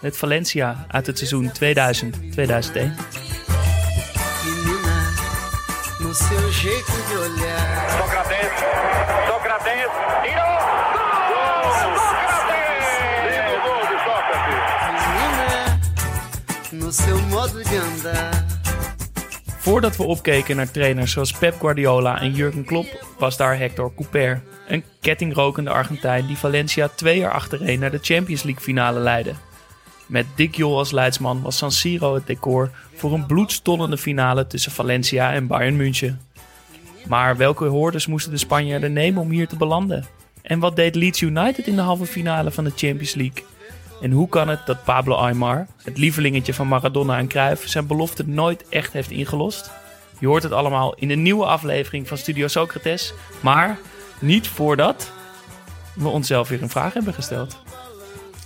het Valencia uit het seizoen 2000-2001. Menina, no seu jeito de olhar. Socrates, Socrates, tirou! Lindo gol de Sócrates! Menina, no seu modo de andar. Voordat we opkeken naar trainers zoals Pep Guardiola en Jurgen Klopp, was daar Hector Couper. Een kettingrokende Argentijn die Valencia twee jaar achtereen naar de Champions League finale leidde. Met Dick Jol als leidsman was San Siro het decor voor een bloedstollende finale tussen Valencia en Bayern München. Maar welke hoorders moesten de Spanjaarden nemen om hier te belanden? En wat deed Leeds United in de halve finale van de Champions League? En hoe kan het dat Pablo Aymar, het lievelingetje van Maradona en Cruyff, zijn belofte nooit echt heeft ingelost? Je hoort het allemaal in de nieuwe aflevering van Studio Socrates. Maar niet voordat we onszelf weer een vraag hebben gesteld.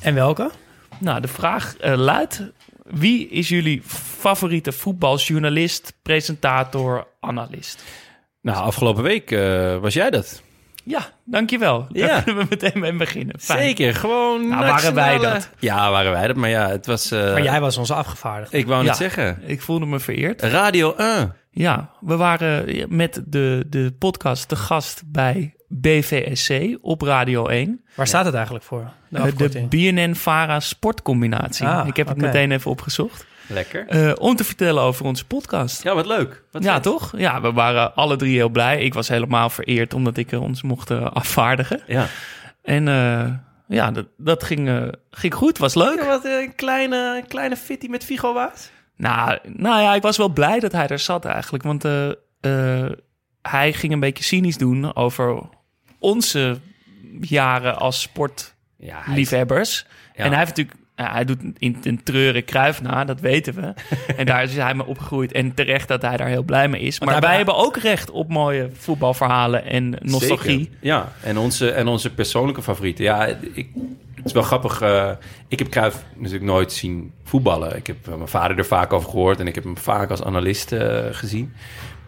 En welke? Nou, de vraag eh, luidt: wie is jullie favoriete voetbaljournalist, presentator, analist? Nou, afgelopen week eh, was jij dat. Ja, dankjewel. Ja. Daar kunnen we meteen mee beginnen. Fijn. Zeker, gewoon. Nou, waren wij dat? Ja, waren wij dat. Maar ja, het was. eh, Maar jij was onze afgevaardigde. Ik wou Ja. net zeggen. Ik voelde me vereerd. Radio 1. Ja, we waren met de, de podcast te gast bij BVSC op Radio 1. Waar staat het eigenlijk voor? De Eh, de. BNN-Vara sportcombinatie. Ah, Ik heb het meteen even opgezocht. Lekker. Eh, om te vertellen over onze podcast. Ja, wat leuk. Wat ja, vet. toch? Ja, we waren alle drie heel blij. Ik was helemaal vereerd omdat ik eh, ons mocht afvaardigen. Ja. En eh, ja, dat, dat ging, ging goed. Was leuk. Ja, wat een kleine, kleine fitty met Figo was. Nou, nou ja, ik was wel blij dat hij er zat eigenlijk. Want eh, eh, hij ging een beetje cynisch doen over onze jaren als sportliefhebbers. Ja, En hij heeft natuurlijk... ja, hij doet in een treuren kruif na, dat weten we. en daar is hij mee opgegroeid. En terecht dat hij daar heel blij mee is. Maar wij hebben ook recht op mooie voetbalverhalen en nostalgie. Zeker. Ja, en onze, en onze persoonlijke favorieten. Ja, ik, het is wel grappig. eh, ik heb Cruijff natuurlijk nooit zien voetballen. Ik heb eh, mijn vader er vaak over gehoord en ik heb hem vaak als analist eh, gezien.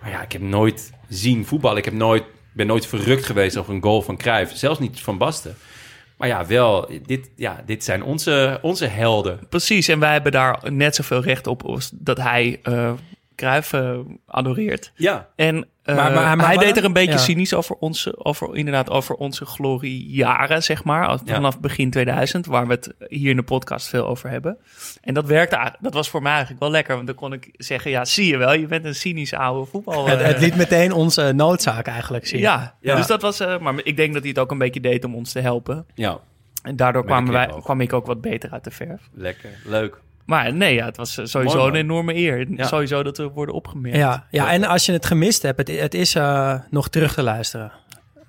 Maar ja, ik heb nooit zien voetballen. Ik heb nooit, ben nooit verrukt geweest over een goal van Cruijff. Zelfs niet van Basten. Maar ja, wel, dit, ja, dit zijn onze, onze helden. Precies, en wij hebben daar net zoveel recht op als dat hij eh Cruijff eh, adoreert. Ja, En eh, Maar- maar- maar hij deed er een beetje ja. cynisch over onze, over, inderdaad, over onze gloriejaren, zeg maar. Ja. Vanaf begin 2000, waar we het hier in de podcast veel over hebben. En dat werkte dat was voor mij eigenlijk wel lekker. Want dan kon ik zeggen, ja, zie je wel, je bent een cynische oude voetbal. Het, eh, het liet meteen onze noodzaak eigenlijk zien. ja, Ja. dus dat was, eh, maar ik denk dat hij het ook een beetje deed om ons te helpen. ja, En daardoor kwamen wij, kwam ik ook wat beter uit de verf. lekker, leuk. Maar nee, ja, het was eh, sowieso Mooi, een enorme eer. Ja. Sowieso dat we worden opgemerkt. Ja, ja, en als je het gemist hebt, het, het is eh, nog terug te luisteren.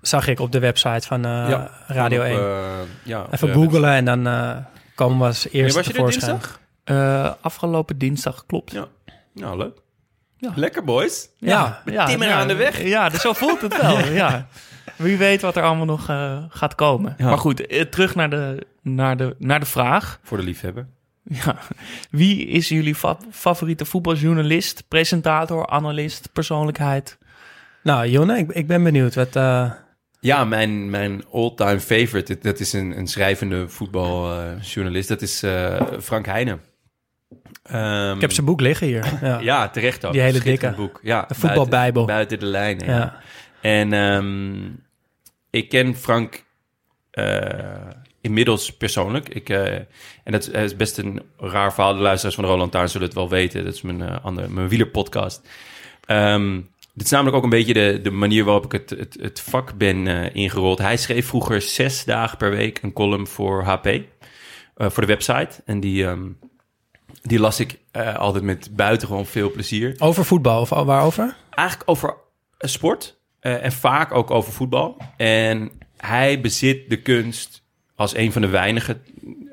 Zag ik op de website van eh, Ja, Radio Op, 1. eh, ja, Even googlen en dan eh, komen we als eerste was je er tevoorschijn. dinsdag? Eh, afgelopen dinsdag, klopt. Ja. Nou, leuk. Ja. Lekker, boys. Ja, timmer aan de weg. Ja, dus zo voelt het wel. ja. Wie weet wat er allemaal nog eh, gaat komen. Ja. Maar goed, terug naar de, naar, de, naar de vraag. Voor de liefhebber. Ja. Wie is jullie fa- favoriete voetbaljournalist, presentator, analist, persoonlijkheid? nou Jonne, ik, ik ben benieuwd. Wat, eh, Ja, mijn, mijn all-time favorite, dat- is een, een schrijvende voetbaljournalist. dat is eh, Frank Heijnen. Ehm, ik heb zijn boek liggen hier. Ja. Ja, terecht ook. Die hele dikke. boek. Ja, De voetbalbijbel. Buiten, buiten de lijnen. Ja. Ja. En ehm, ik ken Frank eh, inmiddels persoonlijk. Ik, eh, en dat is, best een raar verhaal. De luisteraars van de Roland Taarn zullen het wel weten. Dat is mijn, eh, andere, mijn wielerpodcast. Ehm, dit is namelijk ook een beetje de, de manier waarop ik het, het, het vak ben eh, ingerold. Hij schreef vroeger zes dagen per week een column voor HP. voor de website. En die, ehm, die las ik altijd met buitengewoon veel plezier. Over voetbal of waarover? Eigenlijk over sport. en vaak ook over voetbal. En hij bezit de kunst als een van de weinigen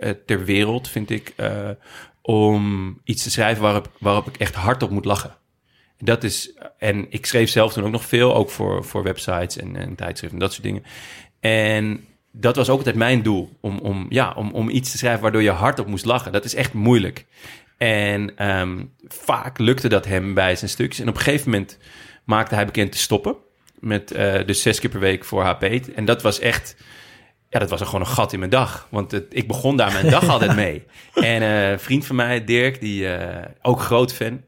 eh, ter wereld, vind ik, eh, om iets te schrijven waarop, waarop ik echt hardop moet lachen. Dat is, en ik schreef zelf toen ook nog veel, ook voor, voor websites en, en tijdschriften en dat soort dingen. En dat was ook altijd mijn doel, om, om, ja, om, om iets te schrijven waardoor je hardop moest lachen. Dat is echt moeilijk. En ehm, vaak lukte dat hem bij zijn stukjes. En op een gegeven moment maakte hij bekend te stoppen. Met eh, dus zes keer per week voor HP. En dat was echt... Ja, dat was gewoon een gat in mijn dag. Want het, ik begon daar mijn dag altijd mee. En eh, een vriend van mij, Dirk, die eh, ook groot fan.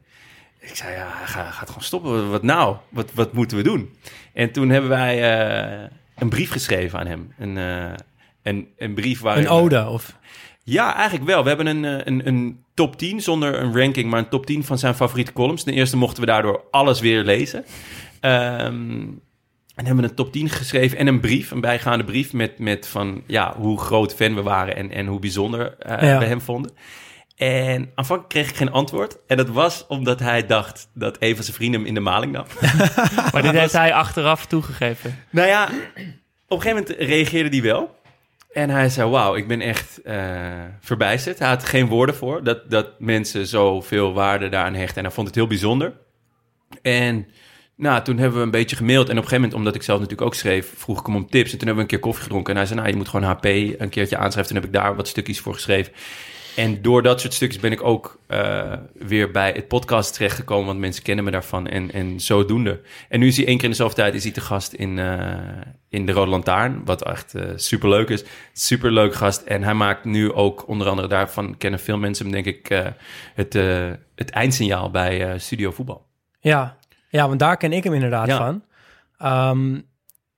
Ik zei, ja, hij gaat, gewoon stoppen. Wat nou? Wat, wat moeten we doen? En toen hebben wij eh, een brief geschreven aan hem. Een, een, een brief waar... Een ode of... Ja, eigenlijk wel. We hebben een, een, een top 10 zonder een ranking, maar een top 10 van zijn favoriete columns. Ten eerste mochten we daardoor alles weer lezen. Ehm, en hebben we een top 10 geschreven en een brief, een bijgaande brief met, met van ja, hoe groot fan we waren en, en hoe bijzonder eh, Ja. we hem vonden. En aanvankelijk kreeg ik geen antwoord. En dat was omdat hij dacht dat een van zijn vrienden hem in de maling nam. Maar dit heeft hij achteraf toegegeven. Nou ja, op een gegeven moment reageerde hij wel. En hij zei, wauw, ik ben echt eh, verbijsterd. Hij had geen woorden voor dat, dat mensen zoveel waarde daaraan hechten. En hij vond het heel bijzonder. En nou, toen hebben we een beetje gemaild. En op een gegeven moment, omdat ik zelf natuurlijk ook schreef, vroeg ik hem om tips. En toen hebben we een keer koffie gedronken. En hij zei, nou, je moet gewoon HP een keertje aanschrijven. Toen heb ik daar wat stukjes voor geschreven. En door dat soort stukjes ben ik ook eh, weer bij het podcast terechtgekomen. Want mensen kennen me daarvan en, en zodoende. En nu is hij één keer in de zoveel tijd is hij te gast in, eh, in de Rode Lantaarn. Wat echt super superleuk is. Superleuk gast. En hij maakt nu ook, onder andere daarvan kennen veel mensen hem denk ik, het, het eindsignaal bij Studio Voetbal. Ja. Ja, want daar ken ik hem inderdaad Ja. van. Ehm,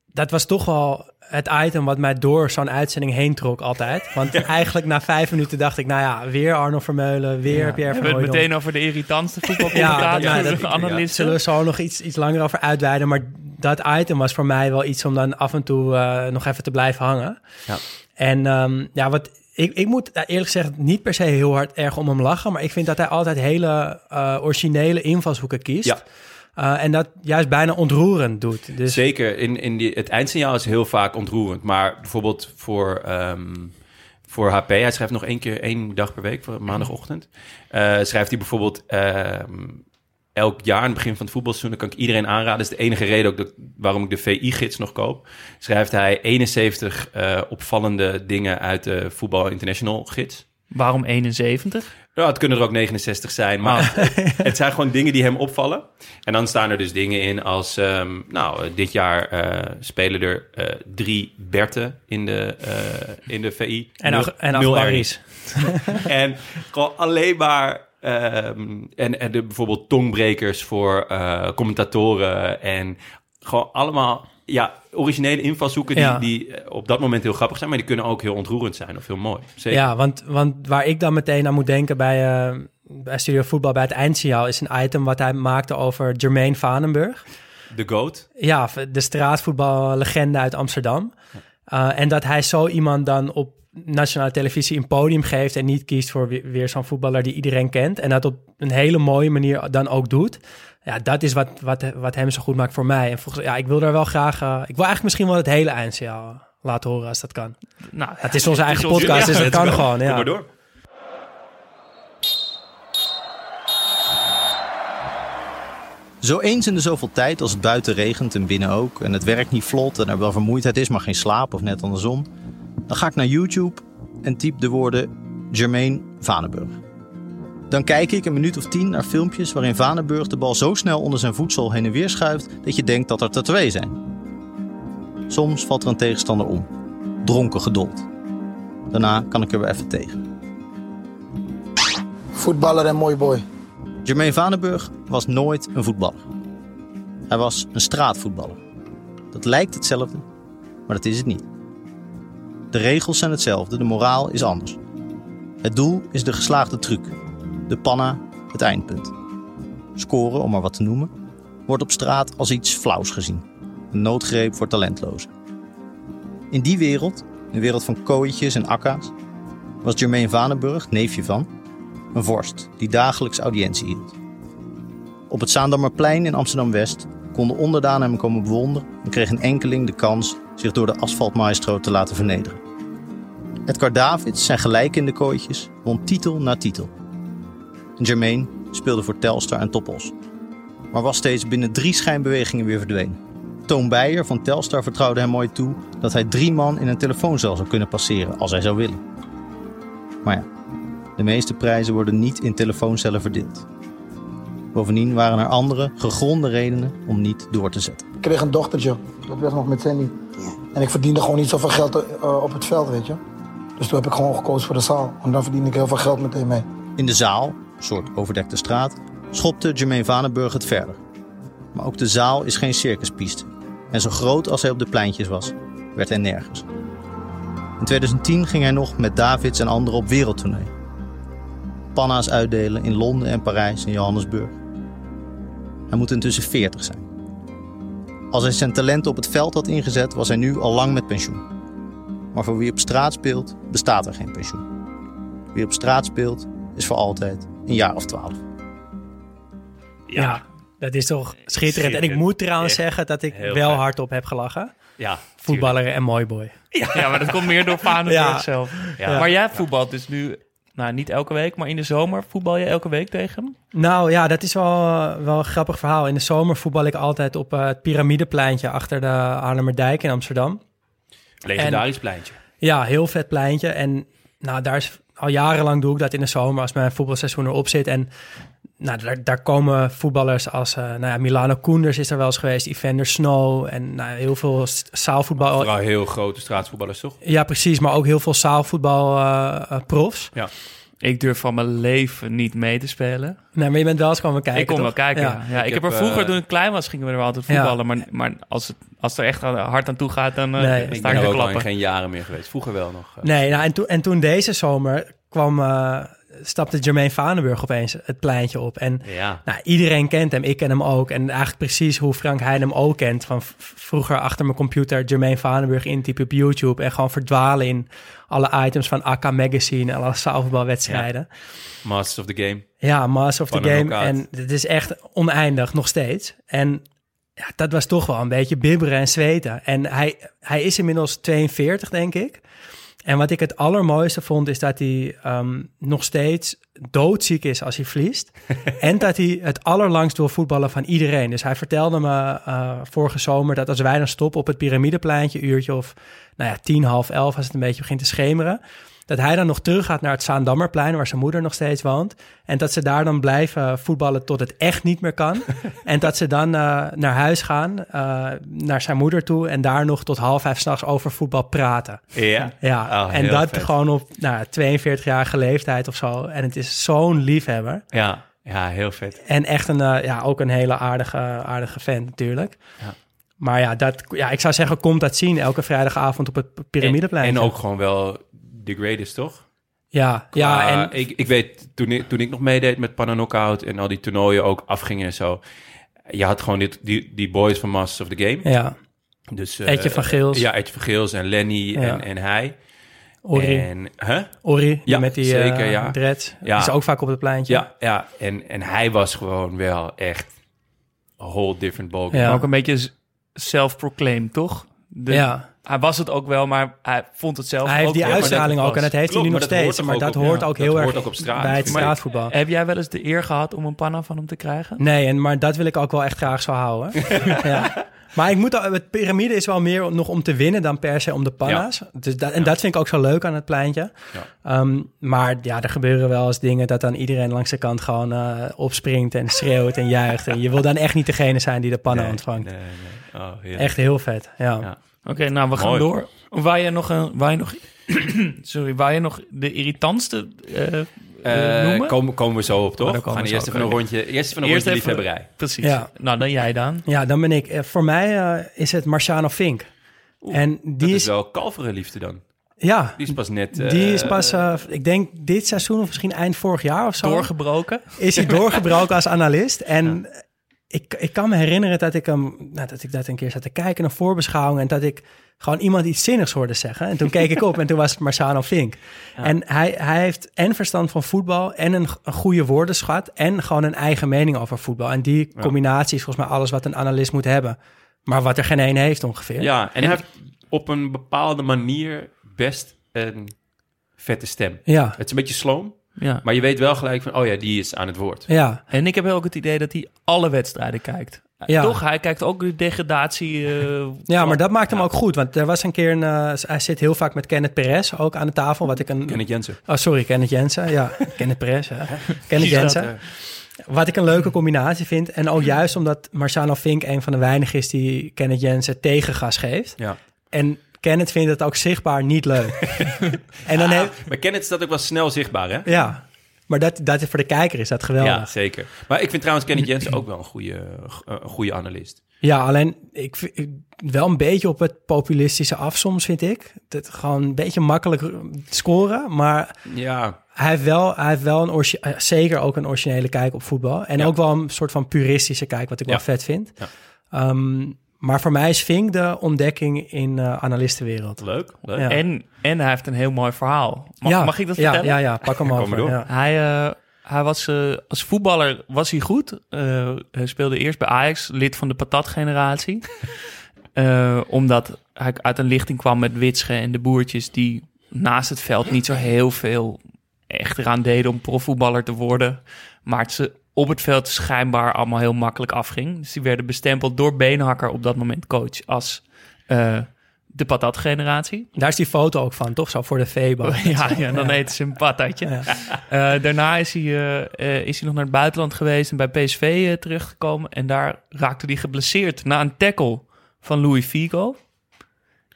dat was toch wel het item wat mij door zo'n uitzending heen trok altijd. Want eigenlijk na vijf minuten dacht ik, nou ja, weer Arno Vermeulen, weer Pierre We hebben het meteen over de irritantste Ja, voetbalcommentator, ja, dat- analisten. Zullen we zo nog iets, iets langer over uitweiden. Maar dat item was voor mij wel iets om dan af en toe eh, nog even te blijven hangen. Ja. En ehm, ja, wat ik, ik moet eerlijk gezegd niet per se heel hard erg om hem lachen. Maar ik vind dat hij altijd hele eh, originele invalshoeken kiest. Ja. Eh, en dat juist bijna ontroerend doet. Dus Zeker, in, in die, het eindsignaal is heel vaak ontroerend. Maar bijvoorbeeld voor, ehm, voor HP, hij schrijft nog één keer één dag per week, voor maandagochtend. Eh, schrijft hij bijvoorbeeld ehm, elk jaar aan het begin van het voetbalseizoen, kan ik iedereen aanraden. Dat is de enige reden ook dat, waarom ik de VI-gids nog koop. Schrijft hij 71 eh, opvallende dingen uit de Voetbal International gids. Waarom 71? Ja, het kunnen er ook 69 zijn, maar het, het zijn gewoon dingen die hem opvallen. En dan staan er dus dingen in als, ehm, nou, dit jaar eh, spelen er eh, drie Berten in de, eh, in de VI. en, Nul- en nul en gewoon alleen maar. ehm, en, en de, bijvoorbeeld tongbrekers voor commentatoren. En gewoon allemaal ja, originele invalshoeken die, Ja. die eh, op dat moment heel grappig zijn. Maar die kunnen ook heel ontroerend zijn of heel mooi. Zeker. Ja, want, want waar ik dan meteen aan moet denken bij, eh, bij Studio Voetbal, bij het eindsignaal, is een item wat hij maakte over Jermaine Vanenburg. De GOAT. Ja, de straatvoetballegende uit Amsterdam. Uh, en dat hij zo iemand dan op nationale televisie een podium geeft en niet kiest voor weer, weer zo'n voetballer die iedereen kent. En dat op een hele mooie manier dan ook doet. Ja, dat is wat, wat, wat hem zo goed maakt voor mij. En volgens, ja, ik wil daar wel graag... eh, ik wil eigenlijk misschien wel het hele eindsignaal laten horen als dat kan. Nou, Het is onze eigen onze- podcast, ja, dus dat kan gewoon. Kom Ja. maar door. Zo eens in de zoveel tijd, als het buiten regent en binnen ook, en het werk niet vlot en er wel vermoeidheid is, maar geen slaap of net andersom, dan ga ik naar YouTube en typ de woorden Jermaine Vanenburg. Dan kijk ik een minuut of tien naar filmpjes waarin Vanenburg de bal zo snel onder zijn voedsel heen en weer schuift dat je denkt dat er er twee zijn. Soms valt er een tegenstander om, dronken geduld. Daarna kan ik er weer even tegen. Voetballer en mooi boy. Jermaine Vanenburg was nooit een voetballer. Hij was een straatvoetballer. Dat lijkt hetzelfde, maar dat is het niet. De regels zijn hetzelfde, de moraal is anders. Het doel is de geslaagde truc. De panna, het eindpunt. Scoren, om maar wat te noemen, wordt op straat als iets flauws gezien. Een noodgreep voor talentlozen. In die wereld, een wereld van kooitjes en akka's, was Jermaine Vanenburg, neefje van, een vorst die dagelijks audiëntie hield. Op het Zaandammerplein in Amsterdam-West konden onderdanen hem komen bewonderen en kreeg een enkeling de kans zich door de asfaltmaestro te laten vernederen. Edgar Davids, zijn gelijk in de kooitjes, won titel na titel. En Jermaine speelde voor Telstar en Toppos, maar was steeds binnen drie schijnbewegingen weer verdwenen. Toon Beijer van Telstar vertrouwde hem mooi toe dat hij drie man in een telefooncel zou kunnen passeren als hij zou willen. Maar ja, de meeste prijzen worden niet in telefooncellen verdeeld. Bovendien waren er andere, gegronde redenen om niet door te zetten. Ik kreeg een dochtertje, dat werd nog met Sandy. En ik verdiende gewoon niet zoveel geld eh, op het veld, weet je. Dus toen heb ik gewoon gekozen voor de zaal. Want dan verdien ik heel veel geld meteen mee. In de zaal, soort overdekte straat, schopte Jermaine Vanenburg het verder. Maar ook de zaal is geen circuspiste. En zo groot als hij op de pleintjes was, werd hij nergens. In 2010 ging hij nog met Davids en anderen op wereldtournee. Panna's uitdelen in Londen en Parijs en Johannesburg. Hij moet intussen 40 zijn. Als hij zijn talent op het veld had ingezet, was hij nu al lang met pensioen. Maar voor wie op straat speelt, bestaat er geen pensioen. Wie op straat speelt, is voor altijd een jaar of twaalf. Ja, dat is toch schitterend. En ik moet trouwens Echt zeggen dat ik heel wel fijn. hardop heb gelachen. Ja, Voetballer en mooi boy. Ja, maar dat komt meer door Ja. zelf. Ja. Maar jij voetbalt dus nu, nou niet elke week, maar in de zomer voetbal je elke week tegen hem? Nou ja, dat is wel, wel een grappig verhaal. In de zomer voetbal ik altijd op eh, het piramidepleintje achter de Haarlemmerdijk in Amsterdam. Legendarisch pleintje. Ja, heel vet pleintje. En nou, daar is al jarenlang doe ik dat in de zomer als mijn voetbalseizoen erop zit. En nou, daar, daar komen voetballers als eh, nou ja, Milano Koenders is er wel eens geweest, Evander Snow en nou, heel veel zaalvoetbal. Vooral heel grote straatvoetballers, toch? Ja, precies, maar ook heel veel zaalvoetbal eh, eh, profs. Ja. Ik durf van mijn leven niet mee te spelen. Nee, maar je bent wel eens komen kijken. ik kon wel kijken. Ja. Ja. ik, Ik heb er vroeger, eh, toen ik klein was, gingen we er wel altijd Ja. voetballen. Maar, maar als, het, als er echt hard aan toe gaat, dan eh, Nee. Ik sta ben ik er te ook al in klappen. geen jaren meer geweest. Vroeger wel nog. eh. Nee, nou, en, toen en toen deze zomer kwam, eh, stapte Jermaine Vanenburg opeens het pleintje op. En Ja. nou, iedereen kent hem, ik ken hem ook. En eigenlijk precies hoe Frank Heijn hem ook kent. Van vroeger achter mijn computer Jermaine Vanenburg intypen op YouTube... en gewoon verdwalen in alle items van AK Magazine... en alle zaalvoetbalwedstrijden. Masters of the Game. Ja, Master of the Van Game. En het is echt oneindig, nog steeds. En ja, dat was toch wel een beetje bibberen en zweten. En hij, hij is inmiddels 42, denk ik. En wat ik het allermooiste vond, is dat hij ehm, nog steeds doodziek is als hij verliest. en dat hij het allerlangst wil voetballen van iedereen. Dus hij vertelde me eh, vorige zomer dat als wij dan stoppen op het piramidepleintje, uurtje of nou ja, tien, half elf, als het een beetje begint te schemeren. Dat hij dan nog terug gaat naar het Zaandammerplein, waar zijn moeder nog steeds woont. En dat ze daar dan blijven voetballen tot het echt niet meer kan. en dat ze dan eh, naar huis gaan, eh, naar zijn moeder toe. En daar nog tot half vijf s'nachts over voetbal praten. Ja. Ja, Oh, en dat vet. gewoon op nou, 42-jarige leeftijd of zo. En het is zo'n liefhebber. Ja. Ja, heel vet. En echt een, eh, ja, ook een hele aardige, aardige fan natuurlijk. Ja. Maar ja, dat, ja, ik zou zeggen, komt dat zien elke vrijdagavond op het piramideplein. En, en ook gewoon wel the greatest, toch? Ja, ja en ik, ik weet, toen ik, toen ik nog meedeed met Panna Knockout en al die toernooien ook afgingen en zo. Je had gewoon dit, die, die boys van Masters of the Game. ja, Dus, eh, Etje van Geels. Ja, Etje van Geels en Lenny Ja. en, en hij. Ori, En, huh? Ori die Ja, met die zeker, eh, ja. dreads. Ja. Die is ook vaak op het pleintje. Ja, ja. En, en hij was gewoon wel echt a whole different ball. Ja. Maar ook een beetje self-proclaimed, toch? De- ja. Hij was het ook wel, maar hij vond het zelf Hij heeft ook die uitstraling ook en dat heeft hij nu nog maar dat hoort steeds. Maar ook dat hoort ook dat heel hoort erg ook op straat. bij het straatvoetbal. Heb jij wel eens de eer gehad om een panna van hem te krijgen? Nee, en, maar dat wil ik ook wel echt graag zo houden. ja. Maar ik moet, al- het piramide is wel meer nog om te winnen dan per se om de panna's. Dus dat, en dat vind ik ook zo leuk aan het pleintje. Ja. Ehm, maar ja, er gebeuren wel eens dingen dat dan iedereen langs de kant gewoon eh, opspringt en schreeuwt en juicht. En je wil dan echt niet degene zijn die de panna Nee, ontvangt. Nee, nee. Oh. Echt heel vet, ja. Oké, nou, we gaan Mooi. door. Waar je nog, een, waar je nog, sorry, waar je nog de irritantste eh, eh, Eh, noemen? komen, komen we zo op, Oh, toch? we gaan we eerst even een rondje, eerst even een Eerst rondje even- liefhebberij. Precies. Ja. Nou, dan jij dan. Ja, dan ben ik. eh, Voor mij eh, is het Marciano Fink. en die Dat is is wel kalvere liefde dan. Ja, Die is pas net... die is eh, pas, eh, ik denk dit seizoen of misschien eind vorig jaar of zo. Doorgebroken. is hij doorgebroken als analist. En ik, ik kan me herinneren dat ik hem, nou, dat ik dat een keer zat te kijken, een voorbeschouwing, en dat ik gewoon iemand iets zinnigs hoorde zeggen. En toen keek ik op en toen was het Marciano Fink. En hij, hij heeft en verstand van voetbal en een, een goede woordenschat en gewoon een eigen mening over voetbal. En die combinatie is volgens mij alles wat een analist moet hebben. Maar wat er geen één heeft ongeveer. Ja, en hij heeft op een bepaalde manier best een vette stem. Ja, Het is een beetje sloom, Ja. maar je weet wel gelijk van... oh ja, die is aan het woord. ja. En ik heb ook het idee dat hij alle wedstrijden kijkt. Ja. Toch? Hij kijkt ook de degradatie. eh, Ja, maar dat maakt hem ook goed. Want er was een keer een... eh, hij zit heel vaak met Kenneth Perez ook aan de tafel. Wat ik een... Kenneth Jensen. Oh, sorry, Kenneth Jensen. Ja, Kenneth Perez. Hè. Kenneth dat, Jensen. Wat ik een leuke combinatie vind. En ook juist omdat Marciano Fink een van de weinigen is die Kenneth Jensen tegengas geeft. Ja. En Kenneth vindt het ook zichtbaar niet leuk. en dan heeft... Maar Kenneth dat ook wel snel zichtbaar, hè? Ja, maar dat, dat voor de kijker is dat geweldig. Ja, zeker. Maar ik vind trouwens Kenneth Jensen ook wel een goede, eh, een goede analist. Ja, alleen ik, wel een beetje op het populistische af soms, vind ik. Dat gewoon een beetje makkelijk scoren, maar Ja, hij heeft wel, hij heeft wel een eh, zeker ook een originele kijk op voetbal. En Ja. ook wel een soort van puristische kijk, wat ik Ja. wel vet vind. Ja. Ehm, maar voor mij is Vink de ontdekking in eh analistenwereld. leuk. leuk. Ja. En, en hij heeft een heel mooi verhaal. Mag, ja, mag ik dat vertellen? Ja, ja, pak hem over. maar door. Ja. Hij, eh, hij was eh, als voetballer was hij goed. Eh, hij speelde eerst bij Ajax, lid van de patatgeneratie. Eh, omdat hij uit een lichting kwam met Witsche en de boertjes die naast het veld niet zo heel veel echt eraan deden om profvoetballer te worden. Maar het ze op het veld schijnbaar allemaal heel makkelijk afging. Dus die werden bestempeld door Beenhakker op dat moment coach als eh, de patatgeneratie. Daar is die foto ook van, toch? Zo voor de Febo. Ja, ja, dan eten ze een patatje. Ja. Eh, daarna is hij, eh, is hij nog naar het buitenland geweest en bij PSV terechtgekomen. En daar raakte hij geblesseerd na een tackle van Louis Figo.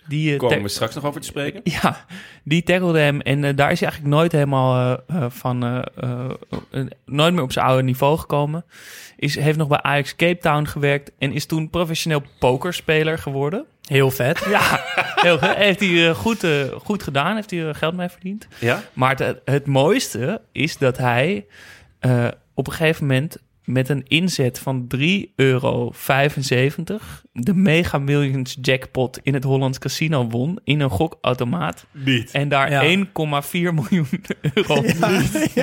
Die, eh, Komen we straks nog over te spreken? ja, die tackelde hem en eh, daar is hij eigenlijk nooit helemaal eh, van, eh, eh, eh, nooit meer op zijn oude niveau gekomen. Is, heeft nog bij Ajax Cape Town gewerkt en is toen professioneel pokerspeler geworden. Heel vet. Ja, heel goed. Heeft hij goed, eh, goed gedaan, heeft hij geld mee verdiend. Ja? Maar het, het mooiste is dat hij eh, op een gegeven moment met een inzet van 3,75 euro de Mega Millions jackpot in het Hollands Casino won in een gokautomaat. Niet. En daar Ja. 1,4 miljoen euro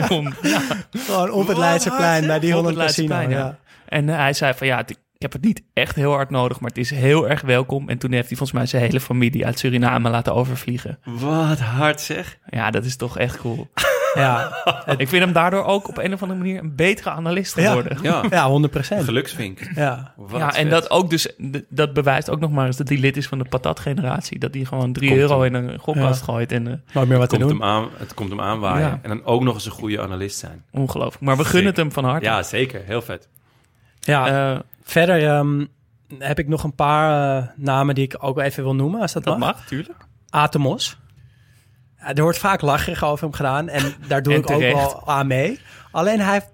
won. Ja, Gewoon op het Leidseplein bij die Holland Casino. Ja. En hij zei van ja, ik heb het niet echt heel hard nodig, maar het is heel erg welkom. En toen heeft hij volgens mij zijn hele familie uit Suriname laten overvliegen. Wat hard zeg. Ja, dat is toch echt cool. Ja. Ik vind hem daardoor ook op een of andere manier een betere analist Ja. geworden. Ja, ja, 100 procent. geluksvink. Ja. Wat ja, en vet. dat ook dus, dat bewijst ook nog maar eens dat hij lid is van de patatgeneratie. Dat hij gewoon 3 Komt euro hem. in een gokkast gooit en eh, Nooit meer wat te komt doen. hem aan, het komt hem aanwaaien. Ja. En dan ook nog eens een goede analist zijn. ongelooflijk. Maar we gunnen het hem van harte. Ja, zeker. Heel vet. Ja. Eh, Verder ehm, heb ik nog een paar eh, namen die ik ook even wil noemen, als dat, dat mag. mag, tuurlijk. Atemos. Ja, er wordt vaak lacherig over hem gedaan en daar doe En ik ook wel aan mee. Alleen hij heeft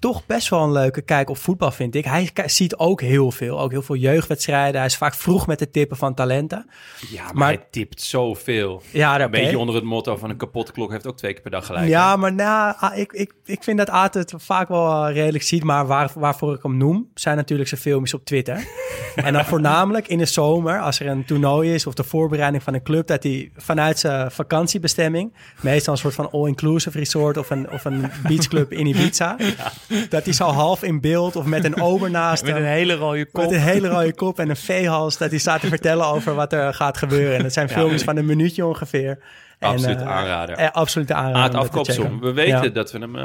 toch best wel een leuke kijk op voetbal, vind ik. Hij ziet ook heel veel, ook heel veel jeugdwedstrijden. Hij is vaak vroeg met het tippen van talenten. Ja, maar, Maar- hij tipt zoveel. Ja, Een beetje onder het motto van een kapotte klok heeft ook twee keer per dag gelijk. Ja, maar nou, ah, ik, ik, ik vind dat Aad het vaak wel eh, redelijk ziet. Maar waar, waarvoor ik hem noem, zijn natuurlijk zijn filmpjes op Twitter. en dan voornamelijk in de zomer, als er een toernooi is of de voorbereiding van een club, dat hij vanuit zijn vakantiebestemming, meestal een soort van all-inclusive resort of een, of een beachclub in Ibiza, dat hij zo half in beeld of met een ober naast Met hem, een hele rode kop. met een hele rode kop en een veehals, dat hij staat te vertellen over wat er gaat gebeuren. En dat zijn filmpjes van een minuutje ongeveer. En, Absoluut eh, aanrader. eh, absoluut aanrader. Aad afkoopsom. We weten Ja. dat we hem... eh,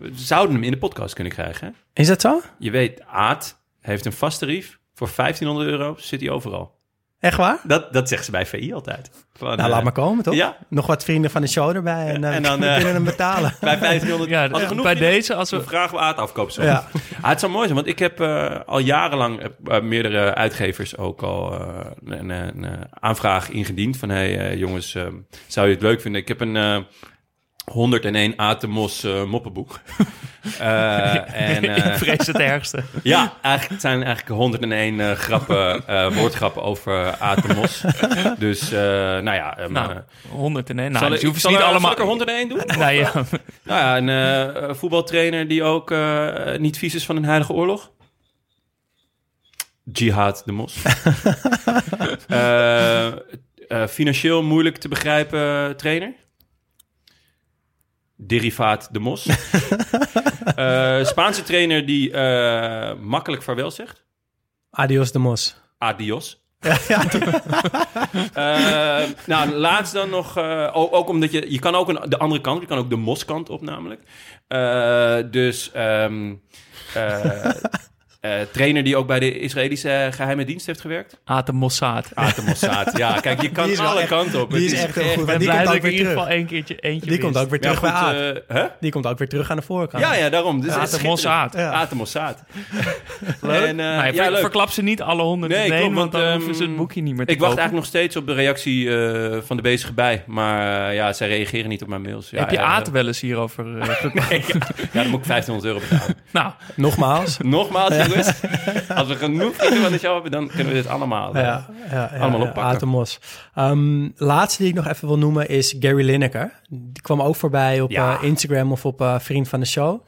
we zouden hem in de podcast kunnen krijgen. Hè? Is dat zo? Je weet, Aad heeft een vast tarief. Voor 1500 euro zit hij overal. Echt waar? Dat, dat zeggen ze bij VI altijd. Van, Nou, eh, laat maar komen, toch? Ja, Nog wat vrienden van de show erbij en, eh, en dan, we eh, kunnen hem betalen. bij 1500. Ja, Als genoeg bij vrienden- deze, als we... vragen we Aad afkoopsom. Ja. Ah, het zou mooi zijn, want ik heb eh, al jarenlang eh, eh, meerdere uitgevers ook al eh, een, een, een aanvraag ingediend. Van, hey eh, jongens, eh, zou je het leuk vinden? Ik heb een, eh, 101 Atemos eh, moppenboek. Eh, en, eh, ik vrees het ergste. ja, eigenlijk, het zijn eigenlijk 101 eh, grappen, woordgrappen over Atemos. dus, nou ja... eh, Nou, maar- 101. zal Nou, ik, dus je hoeft ze zal niet allemaal... zal ik er 101 doen? Nou ja, Nou ja, een voetbaltrainer die ook niet vies is van een heilige oorlog. Jihad de Mos. Financieel moeilijk te begrijpen trainer. Derivaat de Mos. Eh, Spaanse trainer die eh, makkelijk vaarwel zegt. Adios de Mos. Adios. Eh, nou, laatst dan nog... ook, ook omdat je... Je kan ook een, de andere kant, je kan ook de moskant op namelijk. Dus... ehm, eh, eh, trainer die ook bij de Israëlische geheime dienst heeft gewerkt. Atem Mossad. Atem Mossad. Ja, kijk, je kan alle echt- kanten op. die Het is echt heel goed. Ik Maar ben die blij komt dat ook ik weer in ieder terug. geval één keertje eentje Die komt ook weer terug bij eh, hè? Die komt ook weer terug aan de voorkant. Ja, ja, daarom. Dus Atem Mossad. Ja. Atem Mossad. Leuk. En, eh, ja, leuk. verklap ze niet alle honderd Nee, want dan want, hoeven ze het ehm, boekje niet meer te Ik wacht kopen. eigenlijk nog steeds op de reactie eh, van de bezige bij. Maar eh, ja, zij reageren niet op mijn mails. Ja, Heb je Aad wel eens hierover uh, Ja, dan moet ik 1500 euro betalen. Nou, Nogmaals. Nogmaals, jongens. Als we genoeg van de show hebben, dan kunnen we dit allemaal, eh, Ja, ja, ja, allemaal oppakken. Aad de Mos. Ehm, laatste die ik nog even wil noemen is Gary Lineker. Die kwam ook voorbij op eh, Instagram of op eh, Vriend van de Show.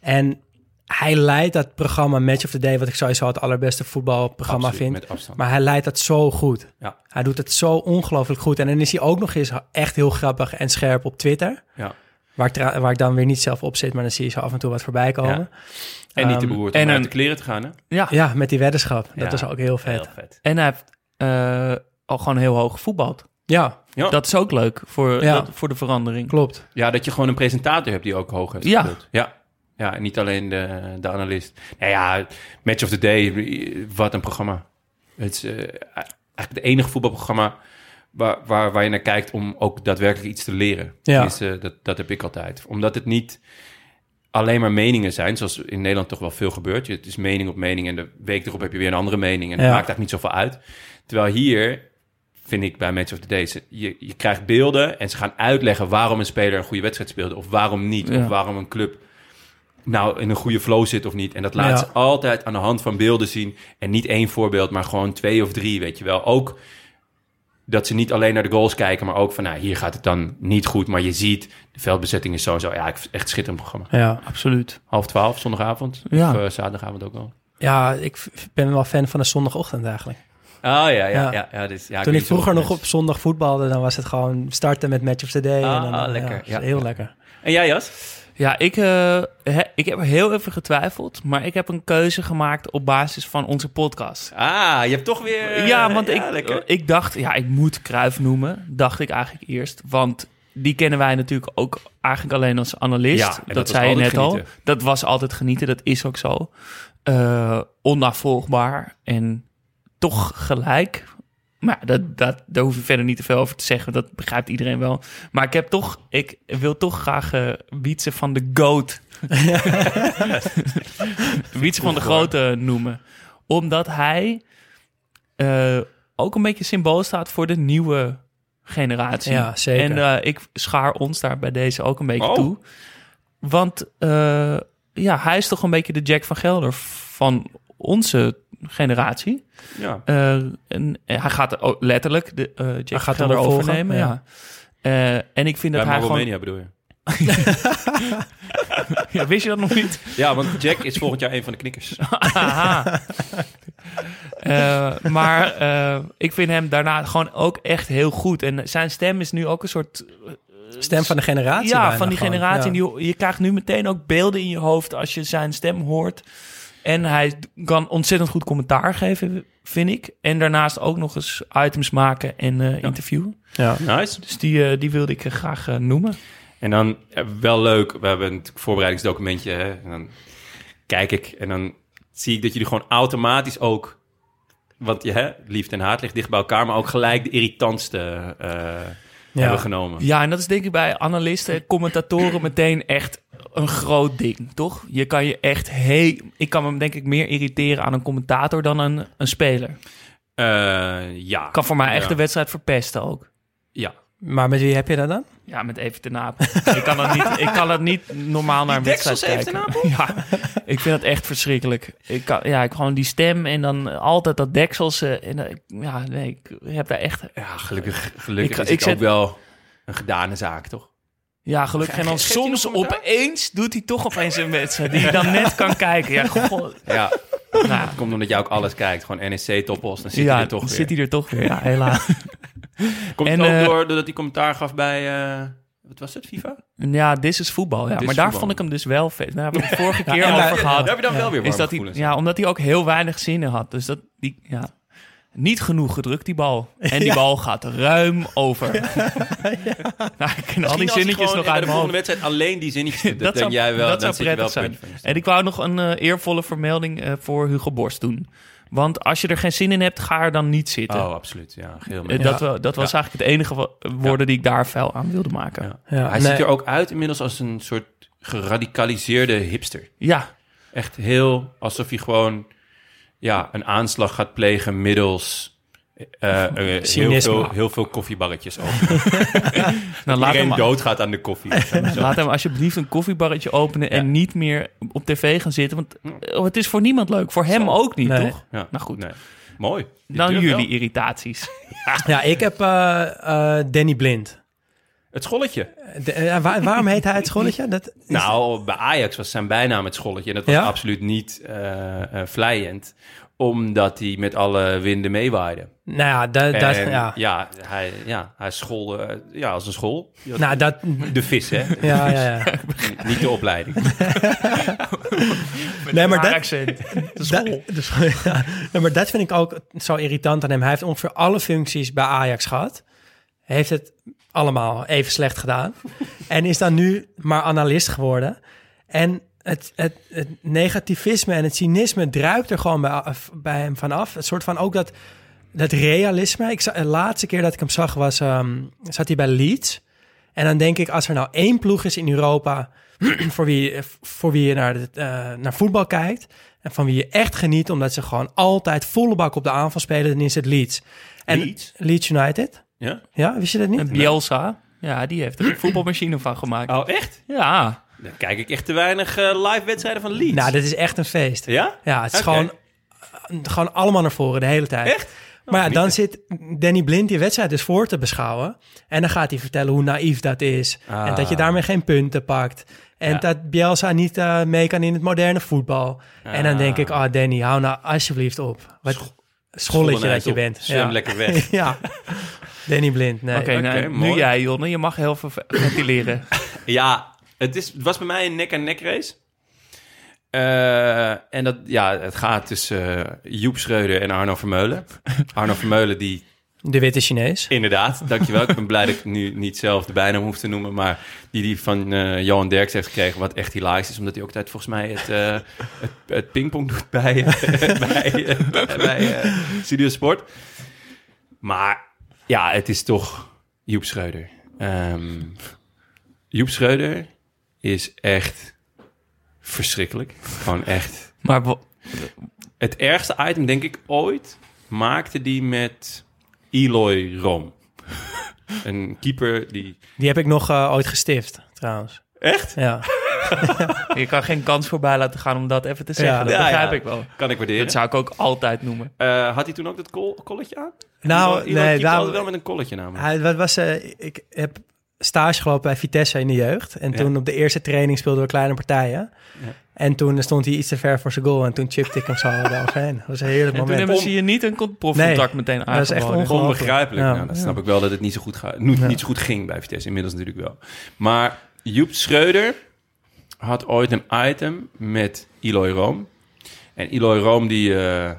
En hij leidt dat programma Match of the Day, wat ik sowieso het allerbeste voetbalprogramma Absoluut, vind. met afstand. Maar hij leidt dat zo goed. Ja. Hij doet het zo ongelooflijk goed. En dan is hij ook nog eens echt heel grappig en scherp op Twitter. Ja. Waar ik, tra- waar ik dan weer niet zelf op zit, maar dan zie je zo af en toe wat voorbij komen. En niet te Ehm, beroerd en om uit een- de kleren te gaan, hè? ja. Ja, met die weddenschap. Dat Ja, is ook heel vet. Heel vet. En hij heeft eh, al gewoon heel hoog gevoetbald. Ja, Ja. Dat is ook leuk voor, Ja. dat- voor de verandering. klopt. ja, dat je gewoon een presentator hebt die ook hoog heeft Ja. gespeeld. Ja. Ja, en niet alleen de, de analist. Nou ja, Match of the Day, wat een programma. Het is eh, eigenlijk het enige voetbalprogramma waar, waar, waar je naar kijkt om ook daadwerkelijk iets te leren. Ja. Tenminste, dat, dat heb ik altijd. Omdat het niet alleen maar meningen zijn, zoals in Nederland toch wel veel gebeurt. Je- Het is mening op mening en de week erop heb je weer een andere mening. En Ja. maakt eigenlijk niet zoveel uit. Terwijl hier, vind ik bij Match of the Day, je, je krijgt beelden en ze gaan uitleggen waarom een speler een goede wedstrijd speelde of waarom niet. Ja. Of waarom een club nou in een goede flow zit of niet. En dat laat Ja. ze altijd aan de hand van beelden zien. En niet één voorbeeld, maar gewoon twee of drie, weet je wel. Ook dat ze niet alleen naar de goals kijken, maar ook van, nou, hier gaat het dan niet goed. Maar je ziet, de veldbezetting is sowieso, ja, ik- echt schitterend programma. Ja, Absoluut. Half twaalf, zondagavond. Ja. Of eh, zaterdagavond ook wel. ja ik ben wel fan van de zondagochtend eigenlijk. Oh ja, ja, Ja. ja. ja, dus, ja Toen ik vroeger nog op zondag voetbalde, dan was het gewoon starten met Match of the Day. Ah, en dan, lekker. Ja, heel lekker. En jij, Jas? Ja, ik, eh, he- ik heb heel even getwijfeld, maar ik heb een keuze gemaakt op basis van onze podcast. Ah, je hebt toch weer... eh, ja, want ik, ik dacht, ja, ik moet Kruif noemen, dacht ik eigenlijk eerst. Want die kennen wij natuurlijk ook eigenlijk alleen als analist. Ja, dat, zei je net al. Dat was altijd genieten, dat is ook zo. Eh onnavolgbaar en toch gelijk. Maar dat, dat, daar hoef je verder niet te veel over te zeggen. Dat begrijpt iedereen wel. Maar ik heb toch, ik wil toch graag eh Wietse van de GOAT. Wietse van de Grote noemen. Omdat hij eh, ook een beetje symbool staat voor de nieuwe generatie. Ja, zeker. En eh, ik schaar ons daar bij deze ook een beetje Oh. toe. Want ja, hij is toch een beetje de Jack van Gelder van onze generatie. Ja. Eh, en hij gaat ook letterlijk de eh Jack gaat Gelder overnemen. Ja. ja. Eh, en ik vind dat hij gewoon... Romania bedoel je? Ja, wist je dat nog niet? Ja, want Jack is volgend jaar een van de knikkers. Eh, maar eh, ik vind hem daarna gewoon ook echt heel goed. En zijn stem is nu ook een soort... Stem van de generatie. ja, bijna van die gewoon. generatie. Ja. Die, je krijgt nu meteen ook beelden in je hoofd als je zijn stem hoort. En hij kan ontzettend goed commentaar geven, vind ik. En daarnaast ook nog eens items maken en eh, interviewen. Ja. Nice. Dus die, eh, die wilde ik eh, graag noemen. En dan, wel leuk, we hebben een voorbereidingsdocumentje. Hè, en dan kijk ik en dan zie ik dat jullie gewoon automatisch ook... Want je hè, liefde en haat ligt dicht bij elkaar... maar ook gelijk de irritantste eh, hebben genomen. Ja, en dat is denk ik bij analisten, commentatoren meteen echt een groot ding, toch? Je kan je echt heel... Ik kan me denk ik meer irriteren aan een commentator dan een, een speler. Eh, ja. Kan voor mij echt Ja. de wedstrijd verpesten ook. Ja. Maar met wie heb je dat dan? Ja, met even naap. ik, kan dat niet, ik kan dat niet normaal naar een wedstrijd deksels kijken. Even Ja, ik vind het echt verschrikkelijk. Ik kan, ja, ik gewoon die stem en dan altijd dat deksels. eh, en, eh, ja, nee, ik heb daar echt... Ja, gelukkig, gelukkig Ik- is ik het zet- ook wel een gedane zaak, toch? Ja, gelukkig. En dan Geeft soms opeens doet hij toch opeens een wedstrijd die je dan net kan kijken. Ja, goh. Ja, Nou, het komt omdat jij ook alles kijkt. Gewoon NEC toppos, dan zit ja, hij er toch dan weer. zit hij er toch weer. Ja, helaas. Komt En, het ook eh, door doordat hij commentaar gaf bij... eh, wat was het, FIFA? Ja, dit is voetbal. Ja. Dit is maar daar voetbal. vond ik hem dus wel vet. Daar hebben we het vorige keer over daar- gehad. Daar heb je dan wel weer is dat hij, ja, omdat hij ook heel weinig zinnen had. Dus dat die, ja, niet genoeg gedrukt, die bal. En die bal gaat ruim over. Nou, ik ken al die zinnetjes nog uit de volgende wedstrijd alleen die zinnetjes. Dat, Dat denk zou- jij wel, dat dan zou wel prettig je stoel. En ik wou nog een eh, eervolle vermelding eh, voor Hugo Borst doen. Want als je er geen zin in hebt, ga er dan niet zitten. Oh, absoluut. Ja, heel Eh, mee. dat, dat was eigenlijk het enige woorden die ik daar fel aan wilde maken. Ja. Ja, Ja, Hij nee. ziet er ook uit inmiddels als een soort geradicaliseerde hipster. ja, Echt heel alsof hij gewoon ja, een aanslag gaat plegen middels eh, eh, heel, veel, heel veel koffiebarretjes open. nou, laat, Iedereen hem, doodgaat aan de koffie. laat hem alsjeblieft een koffiebarretje openen en niet meer op tv gaan zitten. Want eh, het is voor niemand leuk. Voor hem ook niet, Nee. toch? Ja. Nou goed, Nee. Mooi. Je dan jullie wel. irritaties. Ja, ik heb eh, eh, Danny Blind. Het scholletje. De- eh, waar- waarom heet hij het scholletje? Dat is- Nou, bij Ajax was zijn bijnaam het scholletje. En dat was Ja? absoluut niet eh eh, vlijend. Omdat hij met alle winden meewaaide. nou ja, dat, dat, ja. ja, hij, ja, hij scholde eh, ja, als een school. Nou, dat, De vis, hè? ja, ja, ja. Niet de opleiding. Nee, maar dat, accent. De dat, school. dus, ja, Nee, maar dat vind ik ook zo irritant aan hem. Hij heeft ongeveer alle functies bij Ajax gehad. Heeft het allemaal even slecht gedaan. en is dan nu maar analist geworden. En het, het, het negativisme en het cynisme druipt er gewoon bij, bij hem vanaf. Het soort van ook dat, dat realisme. Ik, de laatste keer dat ik hem zag was, ehm, zat hij bij Leeds. En dan denk ik, als er nou één ploeg is in Europa voor wie, voor wie je naar, de, eh, naar voetbal kijkt en van wie je echt geniet, omdat ze gewoon altijd volle bak op de aanval spelen, dan is het Leeds. En Leeds? Leeds United. Ja? Ja, wist je dat niet? En Bielsa, ja, die heeft er een voetbalmachine van gemaakt. Oh, echt? Ja, Dan kijk ik echt te weinig eh, live wedstrijden van Leeds. Nou, dit is echt een feest. Ja? Ja, het is gewoon, gewoon allemaal naar voren de hele tijd. Echt? Maar ja, niet, dan zit Danny Blind die wedstrijd dus voor te beschouwen. En dan gaat hij vertellen hoe naïef dat is. En dat je Ah. daarmee geen punten pakt. En Ja. dat Bielsa niet eh, mee kan in het moderne voetbal. En dan denk ik, ah Danny, hou nou alsjeblieft op. Wat scholletje dat je op. bent. Zwem lekker weg. ja. Danny Blind, nee. oké. nou, nu jij, Jonne. Je mag heel veel ventileren. Ja, het, is, het was bij mij een nek-aan-nek race. Eh, en dat, ja, het gaat tussen eh, Joep Schreuder en Arno Vermeulen. Arno Vermeulen die De witte Chinees. Inderdaad, dankjewel. ik ben blij dat ik nu niet zelf de bijnaam hoef te noemen, maar die die van eh, Johan Derks heeft gekregen, wat echt hilarisch is, omdat hij ook altijd volgens mij het, eh het, het pingpong doet bij, bij, bij, bij eh, Studio Sport. Maar ja, het is toch Joep Schreuder. Ehm, Joep Schreuder is echt verschrikkelijk. Gewoon echt. Maar Het ergste item, denk ik, ooit maakte die met Eloy Rom. Een keeper die... Die heb ik nog eh, ooit gestift, trouwens. Echt? Ja. je kan geen kans voorbij laten gaan om dat even te zeggen. Ja. dat Ja, begrijp ja. ik wel. Kan ik waarderen. Dat zou ik ook altijd noemen. Eh, had hij toen ook dat kol colletje aan? Nou, nee, keepte nou, wel met een colletje namelijk. Hij, wat was, eh, ik heb stage gelopen bij Vitesse in de jeugd. En Ja. toen op de eerste training speelden we kleine partijen. Ja. En toen stond hij iets te ver voor zijn goal. En toen chipte ik hem zo eroverheen. Dat was een heerlijk En toen moment. hebben ze je niet een con- profcontact meteen dat is echt. Onbegrijpelijk. Ja. Nou, dan snap ik wel dat het niet zo goed, niet, Ja. niet zo goed ging bij Vitesse. Inmiddels natuurlijk wel. Maar Joep Schreuder had ooit een item met Eloy Room. En Eloy Room die eh,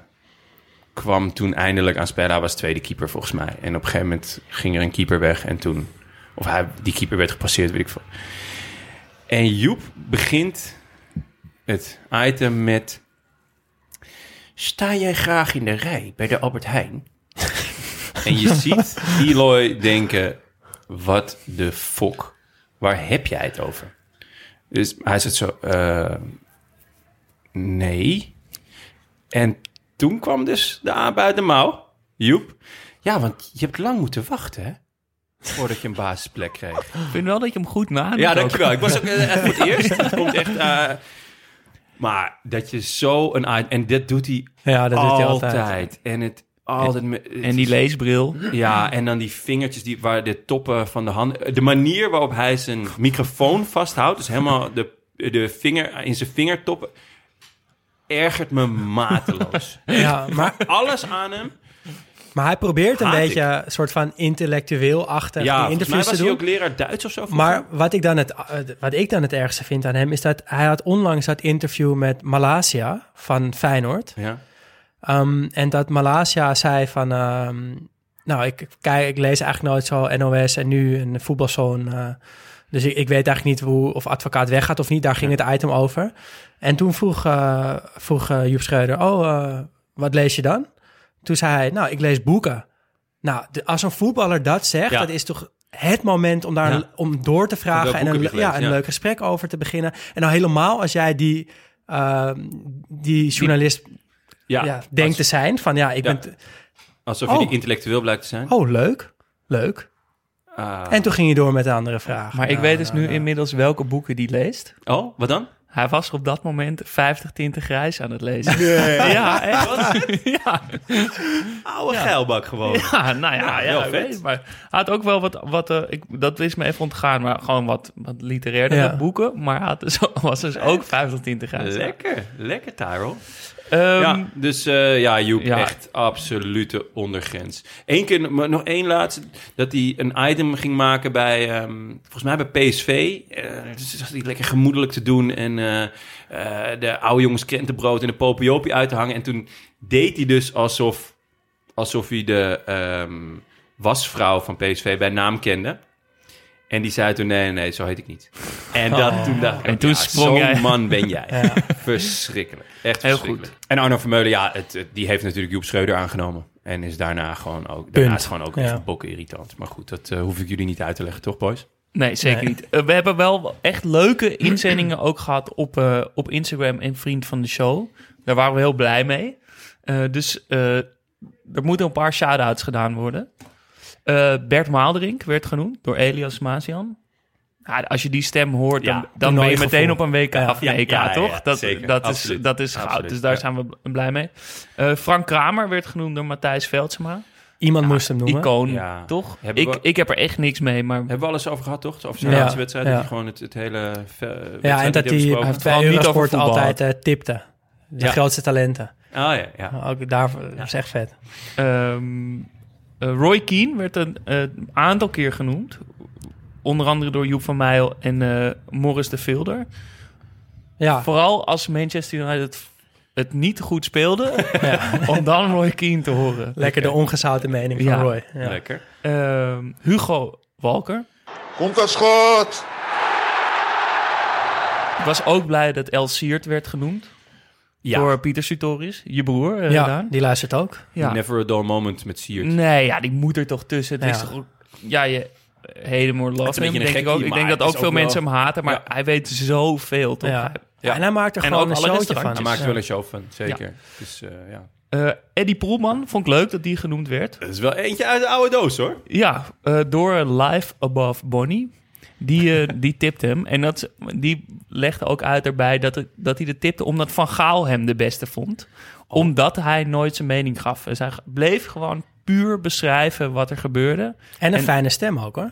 kwam toen eindelijk aan spelen. Hij was tweede keeper volgens mij. En op een gegeven moment ging er een keeper weg. En toen... Of hij, die keeper werd gepasseerd, weet ik veel. En Joep begint het item met... Sta jij graag in de rij bij de Albert Heijn? en je ziet Eloy denken... Wat de fok? Waar heb jij het over? Dus hij zegt zo... eh, nee. En toen kwam dus de aap uit de mouw. Joep. Ja, want je hebt lang moeten wachten, hè? voordat je een basisplek kreeg. Ik vind wel dat je hem goed nadenkt. Ja, ook. dankjewel. Ik was ook echt voor het eerst. Het komt echt... eh, maar dat je zo een... En dit doet hij Ja, dat doet hij altijd. En het altijd... En die leesbril. Ja, en dan die vingertjes die, waar de toppen van de hand... De manier waarop hij zijn microfoon vasthoudt... dus helemaal de, de vinger in zijn vingertoppen... ergert me mateloos. Ja, maar, Alles aan hem. maar hij probeert een Haat beetje een soort van intellectueel-achtig Ja, die volgens mij interviews was te hij doen. ook leraar Duits of zo. Maar wat ik, dan het, eh, wat ik dan het ergste vind aan hem... is dat hij had onlangs dat interview met Malasia van Feyenoord. Ja. Um, en dat Malasia zei van... ehm, nou, ik, kijk, ik lees eigenlijk nooit zo NOS en nu een voetbalzoon. eh, dus ik, ik weet eigenlijk niet hoe, of advocaat weggaat of niet. Daar ging het item over. En toen vroeg, eh, vroeg eh, Joep Schreuder... Oh, wat lees je dan? Toen zei hij, nou, ik lees boeken. Nou, de- als een voetballer dat zegt... Ja. dat is toch het moment om, daar Ja. om door te vragen... en een, ja, een leuk gesprek over te beginnen. En nou helemaal als jij die, ehm, die journalist Ja, ja, denkt te zijn. Van ja, ik Ja. ben... alsof je Oh. die intellectueel blijkt te zijn. Oh, leuk. Leuk. Ah. En toen ging je door met de andere vraag. Maar ik Ja, weet dus nou, nu nou. inmiddels welke boeken die leest. Oh, wat dan? Hij was op dat moment 50 tinten grijs aan het lezen. Ja, echt. ja. Oude geilbak gewoon. ja, nou ja, Ja, ja, heel ik vet. weet maar hij had ook wel wat, wat eh, ik, dat is me even ontgaan, maar gewoon wat, wat literaire Ja. boeken. Maar hij had dus, was dus ook 50 tinten grijs. Lekker, lekker Tyrell. Ehm, ja, dus eh, ja, Joep, ja. echt absolute ondergrens. Eén keer, maar nog één laatste, dat hij een item ging maken bij, ehm, volgens mij bij PSV. Eh dus zat hij lekker gemoedelijk te doen en eh, de oude jongens krentenbrood en de popiopie uit te hangen. En toen deed hij dus alsof, alsof hij de ehm, wasvrouw van PSV bij naam kende. En die zei toen, nee, nee, zo heet ik niet. En dat, toen dacht ik, En toen ja, sprong zo'n jij. man ben jij. Verschrikkelijk. Echt Heel verschrikkelijk. En Arno Vermeulen, ja, het, het- die heeft natuurlijk Joep Schreuder aangenomen. En is daarna gewoon ook, daarna Punt. is gewoon ook Ja. echt bokken irritant. Maar goed, dat eh, hoef ik jullie niet uit te leggen, toch boys? Nee, zeker Nee. niet. Eh, we hebben wel echt leuke inzendingen ook gehad op, eh, op Instagram en Vriend van de Show. Daar waren we heel blij mee. Eh, dus eh, er moeten een paar shout-outs gedaan worden. Eh, Bert Maalderink werd genoemd door Elias Mazian. Ja, als je die stem hoort, dan, Ja, dan ben je meteen op een WK, Ja. of een EK, toch? dat, zeker. dat, is, dat is goud, Absoluut, dus daar zijn we blij mee. Eh, Frank Kramer werd genoemd door Matthijs Veldsema. Iemand moest hem noemen. Icoon, toch? Hebben Ik, we- ik heb er echt niks mee, maar Hebben we alles over gehad, toch? Over zijn laatste wedstrijd. Dat hij gewoon het, het hele Ja, en dat hij bij Eurosport altijd eh, tipte. De grootste talenten. Ah ja, ja. Ook daarvoor, dat is echt vet. Ehm, eh, Roy Keane werd een eh, aantal keer genoemd. Onder andere door Joep van Meijel en eh Morris de Vilder. Ja, Vooral als Manchester United het niet goed speelde, om dan Roy Keane te horen. lekker de ongezouten mening van Ja. Roy. Ja. Lekker. Ehm, Hugo Walker. Komt dat schot? Ik was ook blij dat El Siert werd genoemd. Ja. Door Pieter Sutoris, je broer. eh, Ja, Daan. die luistert ook. ja. Never a dull moment met Siert. Nee, ja, die moet er toch tussen. Het is toch ook- ja, je or Het love him, denk ik ook. Ik denk dat ook veel ook wel- mensen hem haten, maar Ja. hij weet zoveel, toch? Ja. Hij- Ja. En hij maakt er En gewoon een showtje van. Hij maakt er Ja. wel een show van, zeker. Dus eh, ja. Eh, Eddie Poelman vond ik leuk dat die genoemd werd. Het is wel eentje uit de oude doos, hoor. Ja, eh, door Life Above Bonnie. Die, eh, die tipte hem. En dat, die legde ook uit erbij dat, het, dat hij de tipte omdat Van Gaal hem de beste vond. Omdat hij nooit zijn mening gaf. Dus hij bleef gewoon puur beschrijven wat er gebeurde. En een En- fijne stem ook hoor.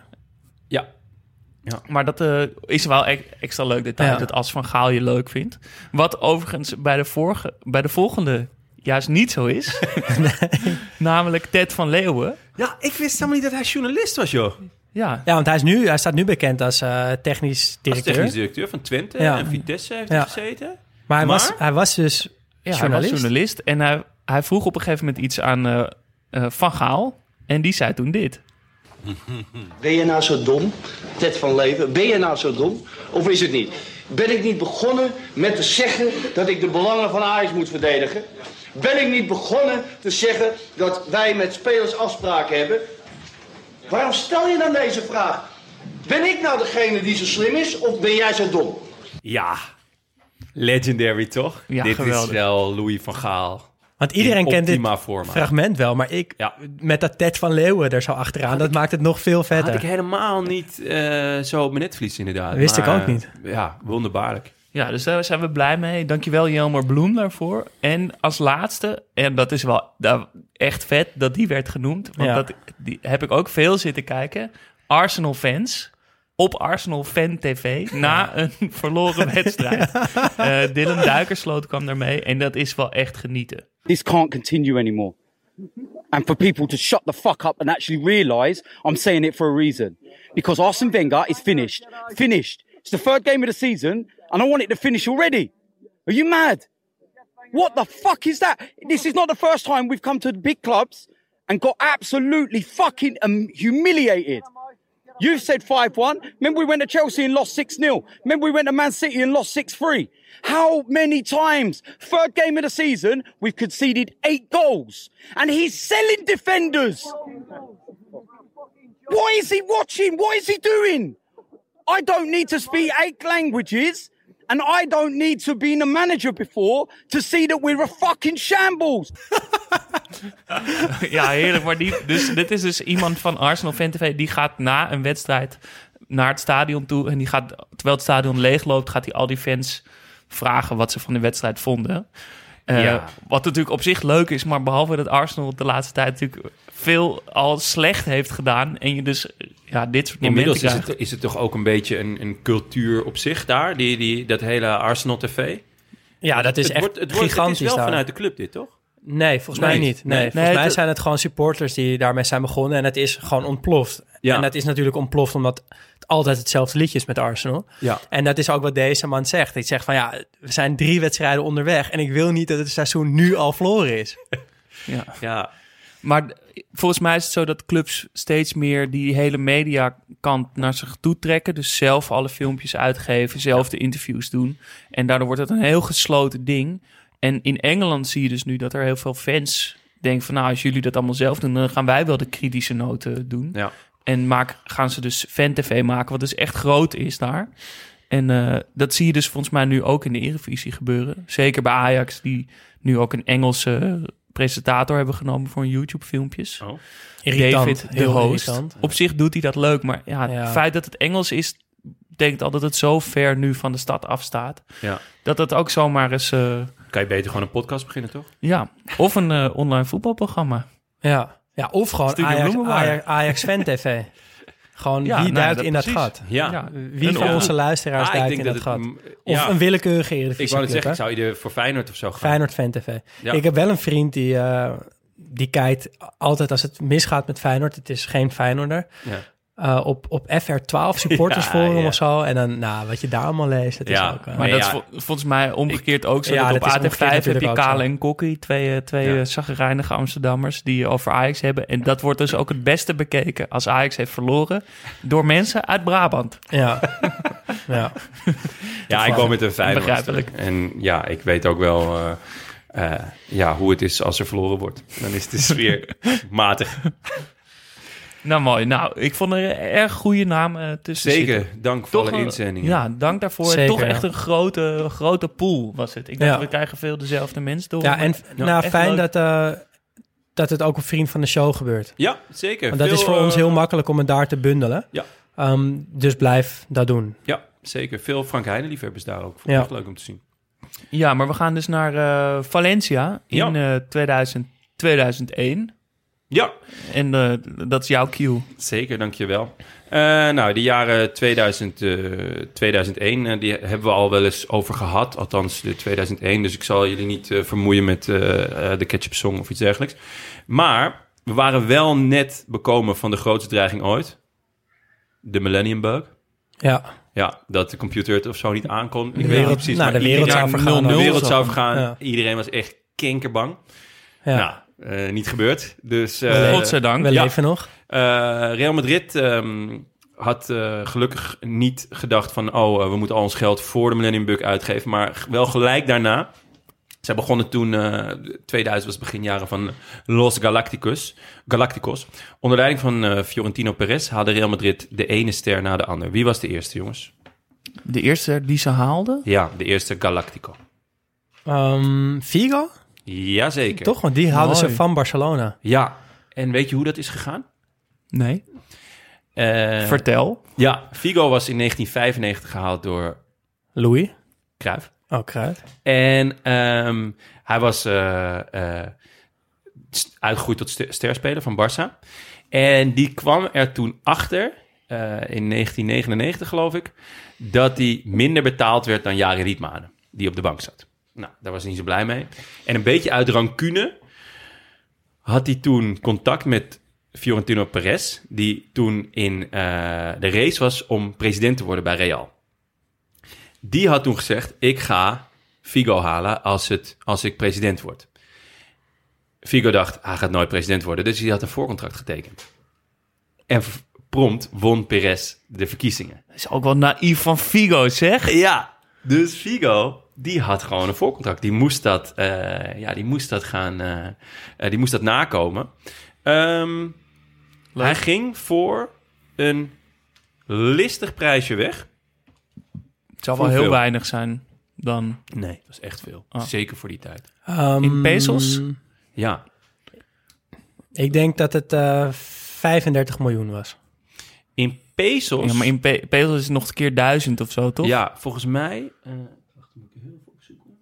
Ja. Maar dat eh, is wel e- extra leuk detail, Ja. dat als Van Gaal je leuk vindt. Wat overigens bij de, vorige, bij de volgende juist niet zo is. Namelijk Ted van Leeuwen. Ja, ik wist helemaal niet dat hij journalist was, joh. Ja, Ja, want hij, is nu, hij staat nu bekend als eh, technisch Als directeur. technisch directeur van Twente Ja. en Vitesse heeft Ja. hij gezeten. Maar, hij, Maar? Was, hij was dus ja hij was journalist. journalist. En hij, hij vroeg op een gegeven moment iets aan eh, eh, Van Gaal. En die zei toen dit. Ben je nou zo dom, Ted van Leven? Ben je nou zo dom? Of is het niet? Ben ik niet begonnen met te zeggen dat ik de belangen van Ajax moet verdedigen? Ben ik niet begonnen te zeggen dat wij met spelers afspraken hebben? Waarom stel je dan deze vraag? Ben ik nou degene die zo slim is of ben jij zo dom? Ja, legendary toch? Ja, Dit geweldig. is wel Louis van Gaal. Want iedereen kent dit forma. fragment wel, maar ik Ja. met dat Ted van Leeuwen er zo achteraan, dat maakt het nog veel Had vetter. ik helemaal niet eh, zo op mijn netvlies inderdaad. Wist ik ook niet. eh, Ja, wonderbaarlijk. Ja, dus daar zijn we blij mee. Dankjewel Jelmer Bloem daarvoor. En als laatste, en dat is wel nou, echt vet dat die werd genoemd. Want Ja. dat die heb ik ook veel zitten kijken. Arsenal fans op Arsenal Fan TV na een verloren wedstrijd. Eh, Dylan Duikersloot kwam daarmee en dat is wel echt genieten. This can't continue anymore. And for people to shut the fuck up and actually realize I'm saying it for a reason. Because Arsene Wenger is finished. Finished. It's the third game of the season and I want it to finish already. Are you mad? What the fuck is that? This is not the first time we've come to the big clubs and got absolutely fucking um, humiliated. You've said 5-1. Remember we went to Chelsea and lost 6-0. Remember we went to Man City and lost 6-3. How many times? Third game of the season, we've conceded eight goals. And he's selling defenders. What is he watching? What is he doing? I don't need to speak eight languages. And I don't need to be a manager before to see that we're a fucking shambles. ja, heerlijk. Maar die, dus, dit is dus iemand van Arsenal Fan TV. Die gaat na een wedstrijd naar het stadion toe. En die gaat, terwijl het stadion leegloopt, gaat hij al die fans vragen wat ze van de wedstrijd vonden. Eh, Ja. Wat natuurlijk op zich leuk is, maar behalve dat Arsenal de laatste tijd natuurlijk veel al slecht heeft gedaan. En je dus ja, dit soort momenten Inmiddels is het, is het toch ook een beetje een, een cultuur op zich daar, die, die, dat hele Arsenal TV. Ja, dat is het echt wordt, het wordt, gigantisch Het is wel daar. vanuit de club dit, toch? Nee, volgens mij niet. Nee, Nee. volgens Nee, mij zijn het gewoon supporters die daarmee zijn begonnen. En het is gewoon ontploft. Ja. En dat is natuurlijk ontploft omdat het altijd hetzelfde liedje is met Arsenal. Ja. En dat is ook wat deze man zegt. Hij zegt van ja, we zijn drie wedstrijden onderweg. En ik wil niet dat het seizoen nu al verloren is. Ja. Ja, Maar volgens mij is het zo dat clubs steeds meer die hele mediakant naar zich toe trekken. Dus zelf alle filmpjes uitgeven, zelf de interviews doen. En daardoor wordt het een heel gesloten ding. En in Engeland zie je dus nu dat er heel veel fans denken van... nou, als jullie dat allemaal zelf doen, dan gaan wij wel de kritische noten doen. ja. En maak, gaan ze dus fan-tv maken, wat dus echt groot is daar. En eh, dat zie je dus volgens mij nu ook in de Eredivisie gebeuren. Zeker bij Ajax, die nu ook een Engelse presentator hebben genomen voor hun YouTube-filmpjes. Oh. David, de heel host. irritant. Op zich doet hij dat leuk, maar ja, Ja. het feit dat het Engels is, betekent al dat het zo ver nu van de stad afstaat. ja. Dat het ook zomaar eens, eh, Kan je beter gewoon een podcast beginnen, toch? ja, of een eh, online voetbalprogramma. Ja. Ja, of gewoon Ajax. Ajax, Ajax Fan TV. Gewoon Ja, wie nou duikt dat in dat gat? Ja. Ja. Wie Een van onze luisteraars Ah, duikt in dat dat gat? het- Of ja. een willekeurige Eredivisie Ik wou net zeggen, ik zou je er voor Feyenoord of zo gaan? Feyenoord Fan TV. Ja. Ik heb wel een vriend die, eh, die kijkt altijd als het misgaat met Feyenoord. Het is geen Feyenoorder. Eh, op, op FR12 supportersforum Ja, ja. of zo. En dan, nou, wat je daar allemaal leest, dat Ja, is ook... eh, Maar dat ja. is vol- volgens mij omgekeerd ook zo. Ja, dat op omgekeerd AT5 heb je Kale en Kokkie, twee, eh, twee Amsterdammers die over Ajax hebben. En dat wordt dus ook het beste bekeken als Ajax heeft verloren door mensen uit Brabant. ja. ja. Ja, ik woon met een Feyenoord. Begrijpelijk. En ja, ik weet ook wel eh, eh, ja, hoe het is als er verloren wordt. Dan is de sfeer matig. Nou mooi. Nou, ik vond er een erg goede naam eh, tussen Zeker, zitten. dank voor Toch alle een- inzendingen. Ja, dank daarvoor. Zeker, Toch ja. echt een grote, grote pool was het. Ik dacht, Ja. we krijgen veel dezelfde mensen door. ja, en nou, echt fijn leuk. dat, eh, dat het ook op Vriend van de Show gebeurt. Ja, zeker. Want dat Veel, is voor ons eh, heel makkelijk om het daar te bundelen. Ja. Ehm, dus blijf dat doen. Ja, zeker. Veel Frank Heijnen liefhebbers daar ook. Vond ik Ja. echt leuk om te zien. Ja, maar we gaan dus naar eh, Valencia in Ja. eh 2000, 2001. Ja, En eh, dat is jouw cue. zeker. Dankjewel. Eh nou, de jaren 2000, eh 2001, eh, die hebben we al wel eens over gehad. Althans, de 2001. Dus ik zal jullie niet eh, vermoeien met de ketchup song of iets dergelijks. Maar we waren wel net bekomen van de grootste dreiging ooit. De Millennium Bug. Ja, Ja, dat de computer het of zo niet aankon. Ik De weet niet precies. nou, de wereld iedereen- zou vergaan. De wereld Zo. zou vergaan. Ja. Iedereen was echt kinkerbang. ja. Nou, eh, niet gebeurd. Dus, eh, leven- Godzijdank. we ja. leven nog. eh, Real Madrid ehm, had gelukkig niet gedacht van... oh, we moeten al ons geld voor de Millennium Bug uitgeven. Maar wel gelijk daarna. Zij begonnen toen, eh 2000 was het beginjaren van Los Galacticos. Galacticos. Onder leiding van Fiorentino Perez haalde Real Madrid de ene ster na de ander. Wie was de eerste, jongens? De eerste die ze haalden? Ja, de eerste Galactico. Ehm, Figo? Jazeker. Toch? Want die hadden ze van Barcelona. Ja. En weet je hoe dat is gegaan? Nee. Eh, Vertel. Ja, Figo was in 1995 gehaald door Louis. Cruijff. Oh, kruid. En ehm, hij was eh, eh, st- uitgegroeid tot ster- sterspeler van Barça. En die kwam er toen achter, eh, in 1999 geloof ik, dat hij minder betaald werd dan Jari Rietmanen, die op de bank zat. Nou, daar was hij niet zo blij mee. En een beetje uit rancune had hij toen contact met Fiorentino Perez, die toen in eh, de race was om president te worden bij Real. Die had toen gezegd, ik ga Figo halen als, het, als ik president word. Figo dacht, hij gaat nooit president worden, dus hij had een voorcontract getekend. En prompt won Perez de verkiezingen. Dat is ook wel naïef van Figo, zeg. Ja, dus Figo, die had gewoon een voorcontract. Die moest dat, eh, ja, die moest dat gaan, eh, eh, die moest dat nakomen. Ehm, hij ging voor een listig prijsje weg. Het zal wel heel weinig zijn dan... Nee, dat is echt veel. Ah. Zeker voor die tijd. Ehm, In pesos? Ja, Ik denk dat het eh 35 miljoen was. in pesos. Ja, maar in pe- pesos is het nog een keer duizend of zo, toch? Ja, volgens mij. eh, wacht, moet ik heel even opzoeken.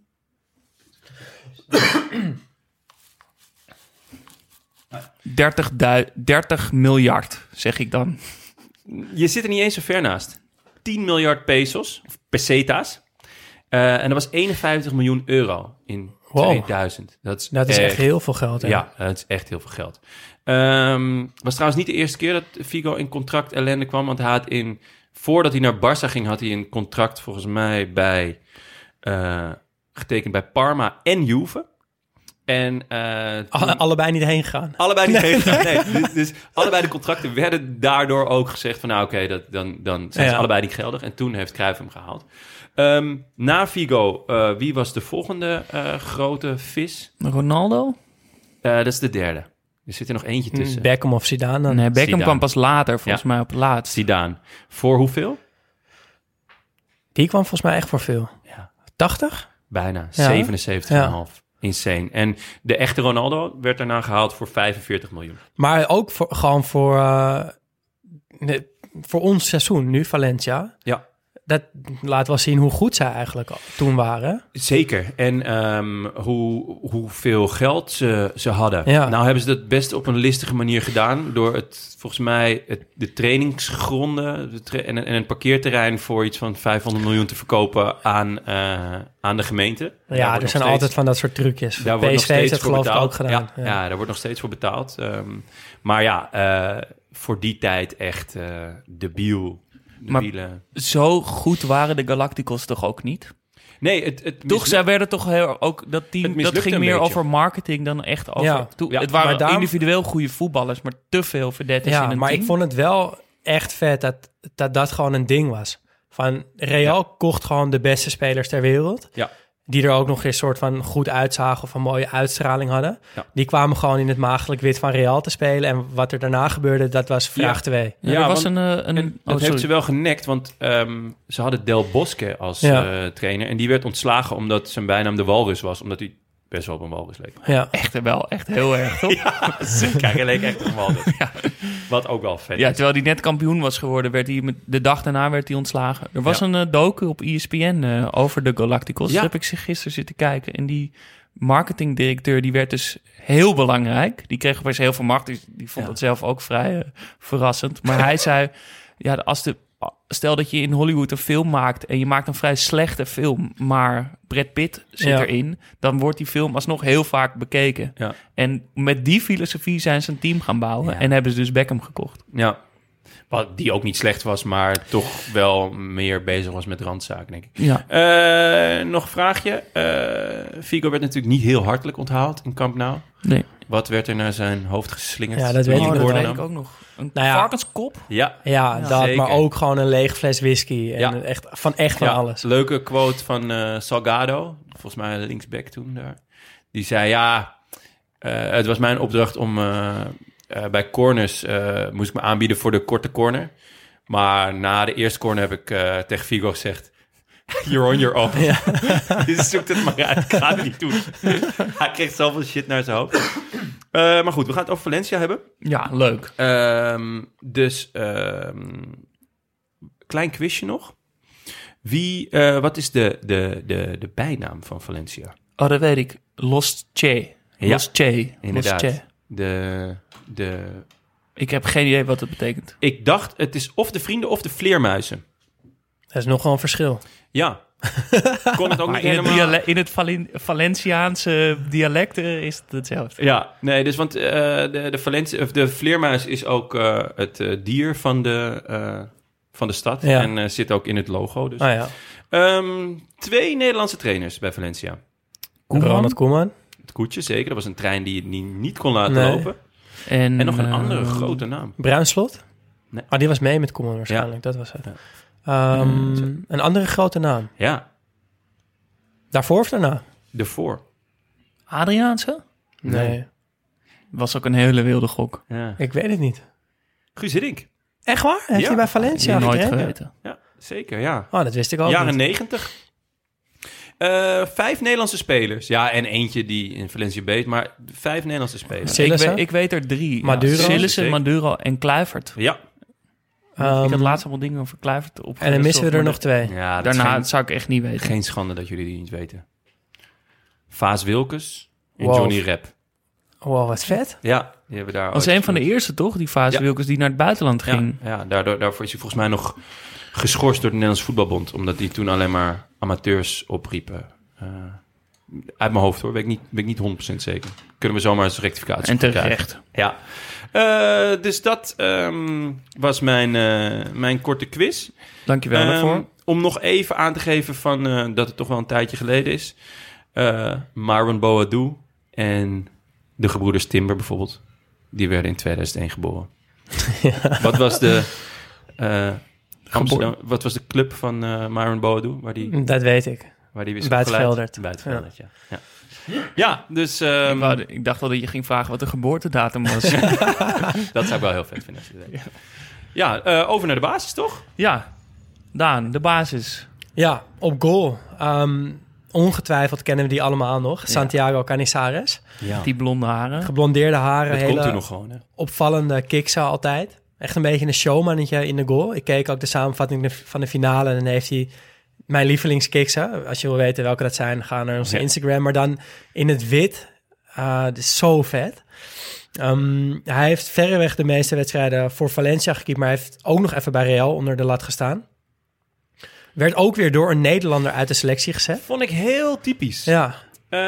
30, dui- 30 miljard, zeg ik dan. Je zit er niet eens zo ver naast. 10 miljard pesos, of peseta's. Eh, en dat was 51 miljoen euro in Wow. 2000. Dat is, Dat is echt heel veel geld. hè? Ja, dat is echt heel veel geld. Ehm was trouwens niet de eerste keer dat Figo in contract ellende kwam. Want hij had in, voordat hij naar Barça ging, had hij een contract volgens mij bij, eh, getekend bij Parma en Juve. En eh, toen- Alle- allebei niet heen gegaan. Allebei niet heen gegaan, nee. Dus, dus allebei de contracten werden daardoor ook gezegd van... nou oké, dat dan, dan zijn ze Ja. allebei niet geldig. En toen heeft Cruijff hem gehaald. Ehm, na Figo, eh, wie was de volgende eh, grote vis? Ronaldo? Eh, dat is de derde. Er zit er nog eentje tussen. Beckham of Zidane. dan. Nee, Beckham Zidane. kwam pas later, volgens Ja. mij op het laatst. Zidane. Voor hoeveel? Die kwam volgens mij echt voor veel. Ja. 80? Bijna. Ja. 77,5. Insane. En de echte Ronaldo werd daarna gehaald voor 45 miljoen. Maar ook voor, gewoon voor, eh, voor ons seizoen nu, Valencia. Ja. Dat laat wel zien hoe goed zij eigenlijk toen waren. Zeker. En ehm, hoe, hoeveel geld ze, ze hadden. Ja. Nou hebben ze dat best op een listige manier gedaan. Door het, volgens mij, het, de trainingsgronden de tra- en, en een parkeerterrein voor iets van 500 miljoen te verkopen aan, eh, aan de gemeente. Ja, er zijn altijd van dat soort trucjes. Daar wordt nog PSV heeft steeds voor geloof ik betaald. ook gedaan. Ja, ja. daar wordt nog steeds voor betaald. Ehm, maar ja, eh, voor die tijd echt eh debiel. Maar-. Zo goed waren de Galacticos toch ook niet? Nee, het, het Toch, zij werden toch heel, ook dat team, dat ging meer beetje. over marketing dan echt over. Ja. Toe- Ja, het waren maar daarom- individueel goede voetballers, maar te veel verdettes in Ja, een maar team. ik vond het wel echt vet dat dat, dat gewoon een ding was. Van Real kocht gewoon de beste spelers ter wereld. Ja. Die er ook nog eens soort van goed uitzagen of een mooie uitstraling hadden. Ja. Die kwamen gewoon in het maagdelijk wit van Real te spelen. En wat er daarna gebeurde, dat was vraag Ja. 2. Ja, Ja, er was want- een... eh, een En oh, dat heeft ze wel genekt, want ehm, ze hadden Del Bosque als Ja. eh, trainer. En die werd ontslagen omdat zijn bijnaam de Walrus was. Omdat hij best wel op een walrus leek. Ja. Echt wel, echt heel erg, toch? Ja, zeker. Hij leek echt op een walrus. Wat ook wel vet Ja, terwijl hij net kampioen was geworden, werd hij met, de dag daarna werd hij ontslagen. Er was Ja. een eh, docu op ESPN eh, over de Galacticos. Ja. Heb ik zich gisteren zitten kijken. En die marketingdirecteur, die werd dus heel belangrijk. Die kreeg opeens heel veel macht. Die, die vond Ja. het zelf ook vrij eh, verrassend. Maar hij zei, ja, als de, stel dat je in Hollywood een film maakt... en je maakt een vrij slechte film, maar Brad Pitt zit Ja. erin... dan wordt die film alsnog heel vaak bekeken. Ja. En met die filosofie zijn ze een team gaan bouwen... Ja. en hebben ze dus Beckham gekocht. Ja. Wat, die ook niet slecht was, maar toch wel meer bezig was met randzaken, denk ik. Ja. Eh, nog een vraagje. Eh Figo werd natuurlijk niet heel hartelijk onthaald in Camp Nou. Nee. Wat werd er naar zijn hoofd geslingerd? Ja, dat weet ik corner weet ik ook nog. Een Nou ja. varkenskop? Ja, Ja, dat, zeker. maar ook gewoon een lege fles whisky. En Ja. echt, van echt van Ja, alles. Leuke quote van eh, Salgado, volgens mij linksback toen daar. Die zei, ja, eh, het was mijn opdracht om eh, eh, bij corners, eh, moest ik me aanbieden voor de korte corner. Maar na de eerste corner heb ik eh, tegen Figo gezegd, You're on your own. Je zoekt het maar uit. Ik ga het niet doen. Hij kreeg zoveel shit naar zijn hoofd. Eh, maar goed, we gaan het over Valencia hebben. Ja, leuk. Ehm, dus, ehm, klein quizje nog. Wie, eh, wat is de, de, de, de bijnaam van Valencia? Oh, dat weet ik. Los Che. Los Che. Inderdaad. Los Che. De, de... Ik heb geen idee wat het betekent. Ik dacht, het is of de vrienden of de vleermuizen. Dat is nogal een verschil. Ja. Kon het ook Maar niet in, het helemaal... diale- in het Valen- Valenciaanse dialect eh, is het hetzelfde. Ja, nee, dus want eh, de, de, Valencia, of de vleermuis is ook eh, het eh, dier van de, eh, van de stad. Ja. En zit ook in het logo. Dus. Ah ja. Ehm, twee Nederlandse trainers bij Valencia. Ronald Koeman. Het koetje, zeker. Dat was een trein die het niet, kon laten Nee. lopen. En, En nog een andere grote naam. Bruinslot? Nee. Ah, die was mee met Koeman waarschijnlijk. Dat was het. Ehm, Mm, een andere grote naam. Ja, Daarvoor of daarna? ervoor. Adriaanse? Nee. Was ook een hele wilde gok. Ja. Ik weet het niet. Guus Hiddink. Echt waar? Heeft Ja. hij bij Valencia nooit getraind? geweten. Ja, zeker, ja. Oh, dat wist ik ook Jaren negentig. Eh, vijf Nederlandse spelers. Ja, en eentje die in Valencia beet, maar vijf Nederlandse spelers. Ik weet, ik weet er drie. Maduro? Ja, Sillissen, Zeker. Maduro en Kluivert. Ja, Ehm, ik had laatst allemaal dingen over Kluivert op. en dan missen we er nog twee. ja Daarna geen- zou ik echt niet weten. Geen schande dat jullie die niet weten. Vaas Wilkes en Wow. Johnny Rep. Wow, wat vet. Ja, die hebben daar. Dat was een van de eerste, toch? Die Ja. Wilkes die naar het buitenland ging. Ja, ja daardoor, daarvoor is hij volgens mij nog geschorst door de Nederlandse voetbalbond. Omdat hij toen alleen maar amateurs opriepen. Eh, uit mijn hoofd hoor, weet ik niet, weet ik niet 100% zeker. Kunnen we zomaar eens rectificatie En krijgen. terecht. Ja. Eh, dus dat ehm, was mijn, eh, mijn korte quiz. Dankjewel Ehm, daarvoor. Om nog even aan te geven van, eh, dat het toch wel een tijdje geleden is. Marwan Boadu en de gebroeders Timber bijvoorbeeld. Die werden in 2001 geboren. Wat was de... Amsterdam, wat was de club van Marwan Boadu? Waar die, Dat weet ik. waar die is Buitenveldert. opgeleid? Buitenveldert, ja. Ja, ja dus ehm, ik, wou- ik dacht al dat je ging vragen wat de geboortedatum was. dat zou ik wel heel vet vinden. als je dat weet. Ja, eh, over naar de basis, toch? ja, Daan, de basis. Ja, op goal. Ehm, ongetwijfeld kennen we die allemaal nog. Santiago Canizares. Ja. Die blonde haren. Geblondeerde haren. Dat hele komt u nog gewoon, hè? opvallende kicks altijd. Echt een beetje een showmannetje in de goal. Ik keek ook de samenvatting van de finale en dan heeft hij mijn lievelingskicks. Als je wil weten welke dat zijn, ga naar onze Ja. Instagram. Maar dan in het wit. Uh, dat is zo vet. Ehm, hij heeft verreweg de meeste wedstrijden voor Valencia gekiept, maar hij heeft ook nog even bij Real onder de lat gestaan. Werd ook weer door een Nederlander uit de selectie gezet. Vond ik heel typisch. Ja, Eh,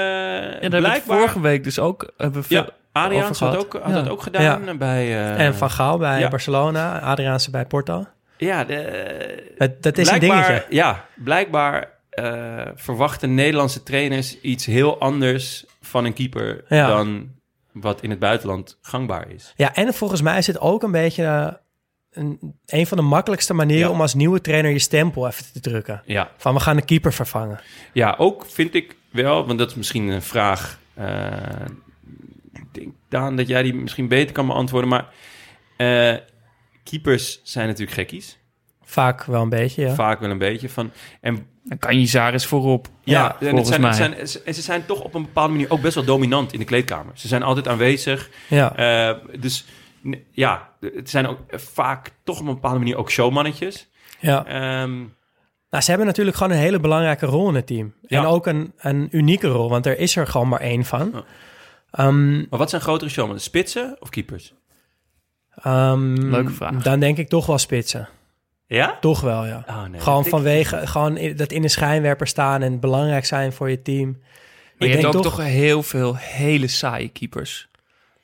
Ja, blijkbaar... vorige week dus ook hebben we Ja, Adriaans had, ook, had Ja. dat ook gedaan bij... eh, en Van Gaal bij ja. Barcelona, Adriaanse bij Porto. Ja, de, Dat, dat is een dingetje. Ja, blijkbaar eh, verwachten Nederlandse trainers iets heel anders van een keeper Ja. dan wat in het buitenland gangbaar is. Ja, en volgens mij is het ook een beetje eh, een, een van de makkelijkste manieren Ja. om als nieuwe trainer je stempel even te drukken. Ja, Van we gaan de keeper vervangen. ja ook vind ik wel, want dat is misschien een vraag. eh, ik denk, Daan, dat jij die misschien beter kan beantwoorden, maar eh, keepers zijn natuurlijk gekkies. Vaak wel een beetje, ja. Vaak wel een beetje van. En Dan kan je Zaris voorop. Ja, Ja, en het zijn, het zijn, ze- en ze zijn toch op een bepaalde manier ook best wel dominant in de kleedkamer. Ze zijn altijd aanwezig. ja. Eh, dus ja, het zijn ook vaak toch op een bepaalde manier ook showmannetjes. ja. Ehm, Nou, ze hebben natuurlijk gewoon een hele belangrijke rol in het team. Ja. En ook een, een unieke rol, want er is er gewoon maar één van. Ehm, maar wat zijn grotere showmannen? Spitsen of keepers? Ehm, Leuke vraag. Dan denk ik toch wel spitsen. Ja? Toch wel, ja. Oh, nee, gewoon ik- vanwege gewoon dat in de schijnwerper staan en belangrijk zijn voor je team. Maar ik je hebt denk ook toch- toch heel veel hele saaie keepers.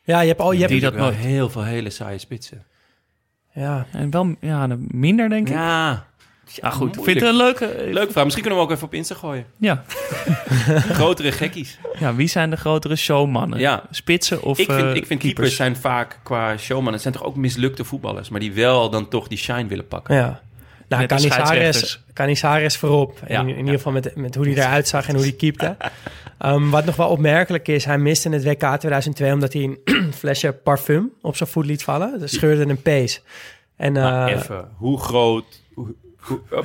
Ja, je hebt, oh, je hebt, Die dat wel heel veel hele saaie spitsen. ja. En wel ja, minder, denk ik. Ja, Ah, goed. moeilijk. Vind je het een leuke... leuke vraag. Misschien kunnen we hem ook even op Insta gooien. Ja. Grotere gekkies. ja, wie zijn de grotere showmannen? Ja. Spitsen of ik vind, eh, ik vind keepers. zijn vaak qua showman. Het zijn toch ook mislukte voetballers, maar die wel dan toch die shine willen pakken. Ja. Nou, Canizares. Canizares voorop. Ja, in, in ieder ja. geval met, met hoe hij eruit zag en hoe hij keepte. Ehm, wat nog wel opmerkelijk is, hij miste in het WK 2002 omdat hij een flesje parfum op zijn voet liet vallen. Dat scheurde een pees. En Maar eh, even, hoe groot Hoe-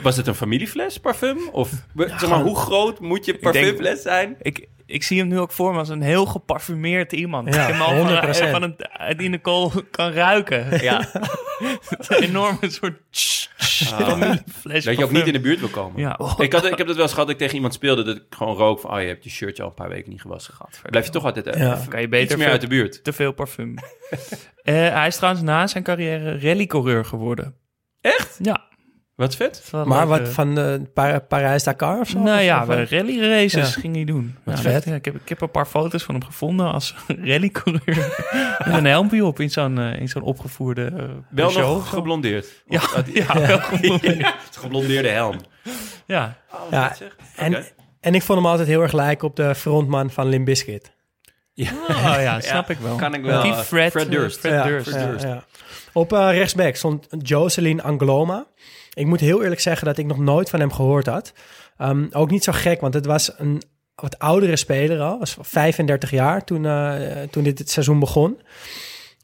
Was het een familiefles parfum? Of zeg maar, hoe groot moet je Ik denk- parfumfles zijn? Ik, ik zie hem nu ook voor me als een heel geparfumeerd iemand. Ja, die hem al van, 100%. van een, die Nicole kan ruiken. Ja. een enorme soort familiefles Dat je ook niet in de buurt wil komen. Ja. Ik, had, ik heb dat wel eens gehad dat ik tegen iemand speelde... dat ik gewoon rook van... oh, je hebt je shirtje al een paar weken niet gewassen. Blijf je toch altijd eh, Ja. even Kan je iets beter meer veel- uit de buurt. te veel parfum. Eh, hij is trouwens na zijn carrière rallycoureur geworden. Echt? Ja. Wat vet. Is wel Maar leuk, wat eh. van Parijs-Dakar of zo? Nou Of- ja, of, we eh, rally races Ja. ging hij doen. Wat Ja, vet. ja, ik, heb, ik heb een paar foto's van hem gevonden als rallycoureur. Met een helmpje op in zo'n eh, in zo'n opgevoerde eh, Wel nog geblondeerd. Ja, Of ja, wel geblondeerd. Ja, het geblondeerde helm. Ja. Oh, Ja, vet zeg. en, en ik vond hem altijd heel erg lijken op de frontman van Limp Bizkit. Ja. Oh ja, snap ik wel. Kan ik wel. Die eh, Fred, Fred eh, Durst. Fred ja, Durst. ja, ja. Op eh, rechtsback stond Jocelyn Angloma. Ik moet heel eerlijk zeggen dat ik nog nooit van hem gehoord had. Ehm, ook niet zo gek, want het was een wat oudere speler al. Was 35 jaar toen, eh, toen dit het seizoen begon.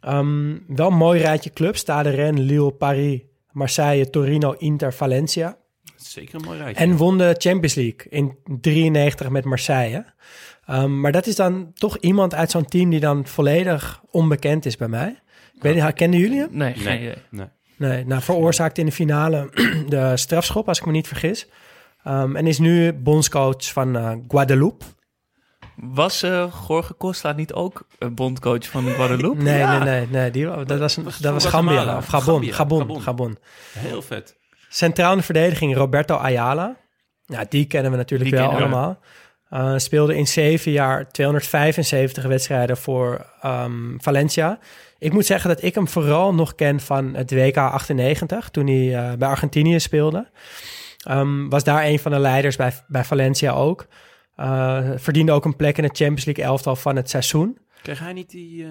Ehm, wel een mooi rijtje clubs. Stade Rennes, Lille, Paris, Marseille, Torino, Inter, Valencia. Zeker een mooi rijtje. En won de Champions League in 93 met Marseille. Ehm, maar dat is dan toch iemand uit zo'n team die dan volledig onbekend is bij mij. Ik weet niet, kenden jullie hem? Nee, geen idee. nee. Nee, nou veroorzaakte in de finale de strafschop, als ik me niet vergis. Ehm, en is nu bondscoach van eh, Guadeloupe. Was eh Jorge Costa niet ook eh, bondcoach van Guadeloupe? Nee, Ja. nee, nee, nee. Die, dat was, een, Was dat was Gambia. Of Gabon, Gambia, Gabon, Gabon. Gabon. Heel vet. Centraal in de verdediging Roberto Ayala. Ja, die kennen we natuurlijk Die wel we. Eh, speelde in zeven jaar 275 wedstrijden voor ehm, Valencia. Ik moet zeggen dat ik hem vooral nog ken van het WK 98, toen hij eh, bij Argentinië speelde. Ehm, was daar een van de leiders bij, bij Valencia ook. Eh, verdiende ook een plek in het Champions League elftal van het seizoen. Kreeg hij niet die,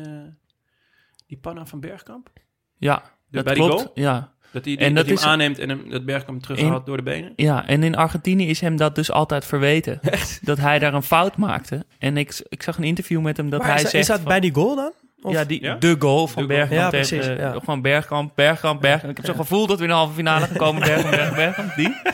die panna van Bergkamp? Ja, dat bij die klopt. Ja. Dat hij, die, En dat dat hij hem is- aanneemt en hem, dat Bergkamp terughaalt door de benen? Ja, en in Argentinië is hem dat dus altijd verweten. Dat hij daar een fout maakte. En ik, ik zag een interview met hem dat maar hij is, dat- zegt... is dat van- bij die goal dan? Of- ja, die, Ja? de goal van De goal. Bergkamp Ja, tegen... precies, eh, ja. Gewoon Bergkamp, Bergkamp, Bergkamp. Ik heb zo gevoeld dat we in de halve finale gaan komen. Bergkamp, Bergkamp, Bergkamp. Die.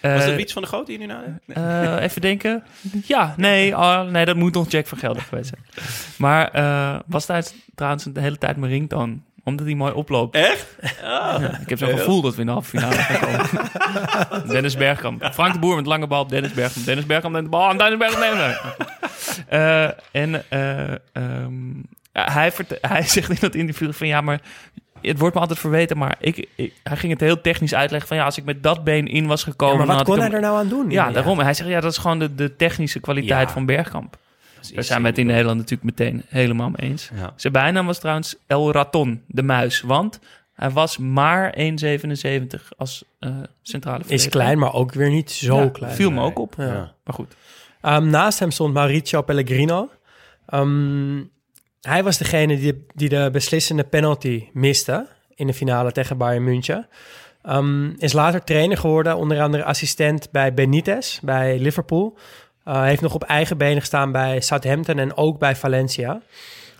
Was Eh, dat iets van de Groot die je nu nadenkt? eh, even denken. Ja, nee, oh, nee, dat moet nog Jack van Gelder geweest zijn. Maar eh, was tijdens, trouwens de hele tijd mijn ringtoon. Omdat hij mooi oploopt. Echt? Ah. Ik heb zo'n gevoel dat we in de halve finale gaan komen. Dennis Bergkamp. Frank de Boer met lange bal op Dennis Bergkamp. Dennis Bergkamp met de bal aan Dennis Bergkamp. Nee, nee. Eh, en eh, ehm, hij, vert- hij zegt in dat interview van ja, maar het wordt me altijd verweten, maar ik, ik- hij ging het heel technisch uitleggen van ja, als ik met dat been in was gekomen... Ja, maar dan wat had kon ik hij er nou aan doen? Ja, daarom. Hij zegt ja, dat is gewoon de, de technische kwaliteit Ja. van Bergkamp. Daar zijn we het in Nederland natuurlijk meteen helemaal mee eens. Ja. Zijn bijnaam was trouwens El Raton, de muis. Want hij was maar 1,77 als eh, centrale Is klein, maar ook weer niet zo Ja, klein. Viel me ook op. Ja. Ja. Maar goed. Ehm, naast hem stond Mauricio Pellegrino. Ehm, hij was degene die, die de beslissende penalty miste in de finale tegen Bayern München. Ehm, is later trainer geworden, onder andere assistent bij Benitez, bij Liverpool. Uh, heeft nog op eigen benen gestaan bij Southampton en ook bij Valencia.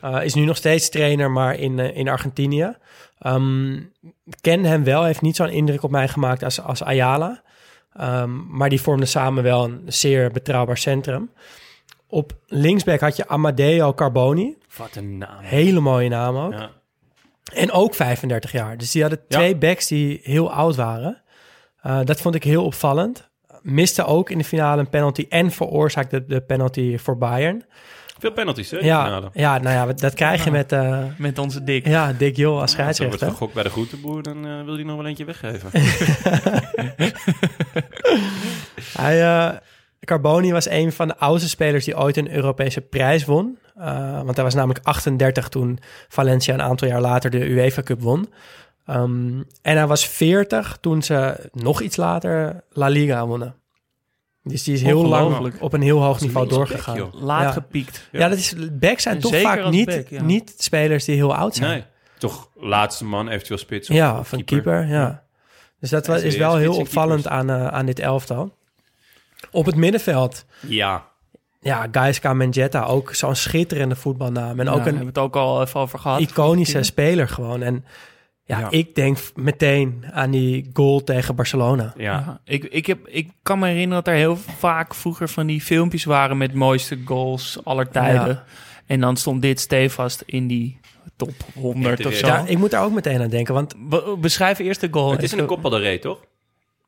Uh, is nu nog steeds trainer, maar in, uh, in Argentinië. Um, ken hem wel, heeft niet zo'n indruk op mij gemaakt als, als Ayala. Um, maar die vormden samen wel een zeer betrouwbaar centrum. Op linksback had je Amadeo Carboni. Wat een naam. Hele mooie naam ook. Ja. En ook 35 jaar. Dus die hadden twee Ja. backs die heel oud waren. Uh, dat vond ik heel opvallend. Miste ook in de finale een penalty en veroorzaakte de penalty voor Bayern. Veel penalties, hè? in de Ja, finale. ja, nou ja, dat krijg je met, uh, Met onze dik. ja, Dick Jol als Als er wordt scheidsrechter. gegokt bij de groenteboer, dan eh, wil hij nog wel eentje weggeven. Hij, eh, Carboni was een van de oudste spelers die ooit een Europese prijs won. Uh, want hij was namelijk 38 toen Valencia een aantal jaar later de UEFA Cup won. Um, en hij was 40 toen ze nog iets later La Liga wonnen. Dus die is heel lang op een heel hoog niveau doorgegaan. Laat Ja. gepiekt. Ja. dat is, backs zijn En toch vaak niet, back, ja. niet spelers die heel oud zijn. nee. Toch laatste man, eventueel spits. Of, ja, of van keeper. ja. Dus dat is wel heel opvallend aan, uh, aan dit elftal. Op het middenveld Ja. Ja, Gaisca Menjetta, ook zo'n schitterende voetbalnaam. En ook een hebben we het ook al even over gehad. iconische speler gewoon. En Ja, Ja. ik denk meteen aan die goal tegen Barcelona. Ja, ik, ik, heb, ik kan me herinneren dat er heel vaak vroeger van die filmpjes waren met mooiste goals aller tijden. Ja. En dan stond dit stevast in die top 100 of zo. Ja, ik moet daar ook meteen aan denken, want Be- beschrijf eerst de goal. Het is een Copa del Rey, toch?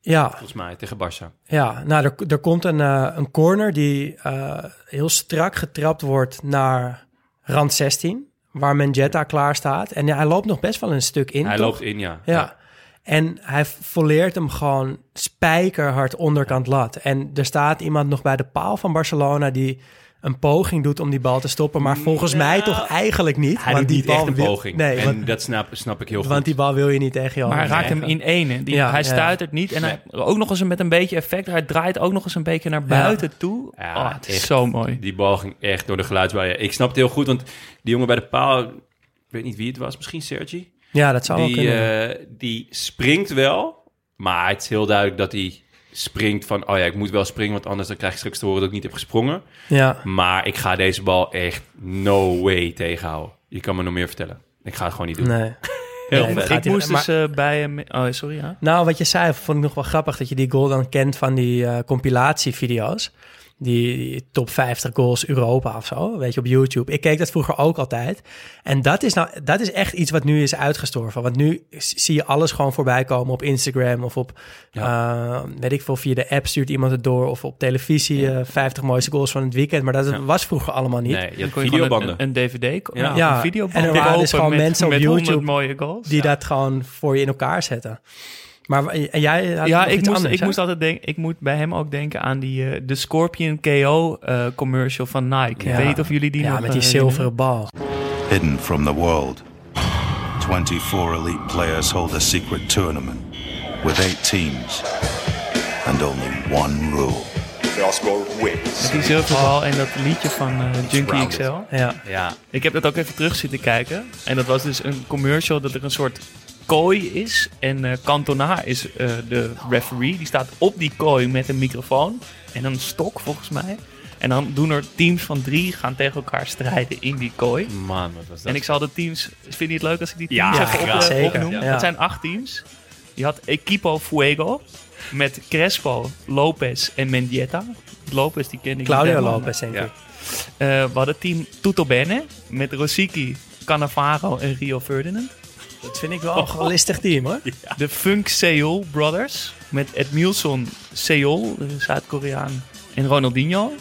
ja, Volgens mij, tegen Barça. Ja, nou, er, er komt een, eh, een corner die eh, heel strak getrapt wordt naar rand 16, waar Menjetta klaar staat. En ja, hij loopt nog best wel een stuk in. Hij toch? loopt in, ja. Ja. En hij volleert hem gewoon spijkerhard onderkant lat. En er staat iemand nog bij de paal van Barcelona die een poging doet om die bal te stoppen. Maar volgens mij toch eigenlijk niet. Hij want doet die niet bal echt een wil- poging. Nee, en want, dat snap, snap ik heel goed. want die bal wil je niet tegen je Maar hij raakt hem in één. Die, Ja, hij ja. stuitert niet. En hij, ook nog eens met een beetje effect. Hij draait ook nog eens een beetje naar buiten toe. Ja, oh, het is echt. zo mooi. Die bal ging echt door de geluidsbuien. Ik snap het heel goed, want die jongen bij de paal... Ik weet niet wie het was, misschien Sergi. Ja, dat zou wel Die, kunnen. eh, die springt wel, maar het is heel duidelijk dat hij springt van... Oh ja, ik moet wel springen, want anders dan krijg ik straks te horen dat ik niet heb gesprongen. ja. Maar ik ga deze bal echt no way tegenhouden. Je kan me nog meer vertellen. Ik ga het gewoon niet doen. Nee. Heel Nee, Ik moest maar- dus eh, bij hem... Oh, sorry, ja. Nou, wat je zei, vond ik nog wel grappig dat je die goal dan kent van die eh, compilatievideo's. Die, die top 50 goals Europa of zo, weet je, op YouTube. Ik keek dat vroeger ook altijd. En dat is, nou, dat is echt iets wat nu is uitgestorven. Want nu zie je alles gewoon voorbij komen op Instagram of op, eh, weet ik veel, via de app stuurt iemand het door. Of op televisie, eh 50 mooiste goals van het weekend. Maar dat Ja. was vroeger allemaal niet. Nee, je kon videobanden. Een, een DVD... Ja. nou, Ja, een videoband en er waren dus gewoon met, mensen op met 100 YouTube mooie goals. Die Ja. dat gewoon voor je in elkaar zetten. Maar en jij had Ja, ik iets moest, anders, ik moest altijd denken, ik moet bij hem ook denken aan die eh, de Scorpion KO eh, commercial van Nike. Ik weet niet of jullie die ja, nog met die eh, zilveren bal. Hidden from the world, 24 elite players hold a secret tournament with eight teams and only one rule. Met die zilveren bal en dat liedje van eh, Junkie XL. Ja. Ja, Ik heb dat ook even terug zitten kijken. En dat was dus een commercial dat er een soort kooi is. En eh Cantona is eh, de referee. Die staat op die kooi met een microfoon en een stok volgens mij. En dan doen er teams van drie gaan tegen elkaar strijden in die kooi. man, wat was dat? En ik zal de teams... Vind je het leuk als ik die Ja, teams even op, eh, Zeker, opnoem? ja. Het zijn acht teams. Je had Equipo Fuego met Crespo, Lopez en Mendieta. Lopez, die ken ik Claudio. Lopez, denk Ja. ik. Eh, we hadden team Tutto Bene met Rosicky, Cannavaro en Rio Ferdinand. Dat vind ik wel een wel listig team, hoor. De Funk Seoul Brothers met Edmilson Seoul, de Zuid-Koreaan, en Ronaldinho.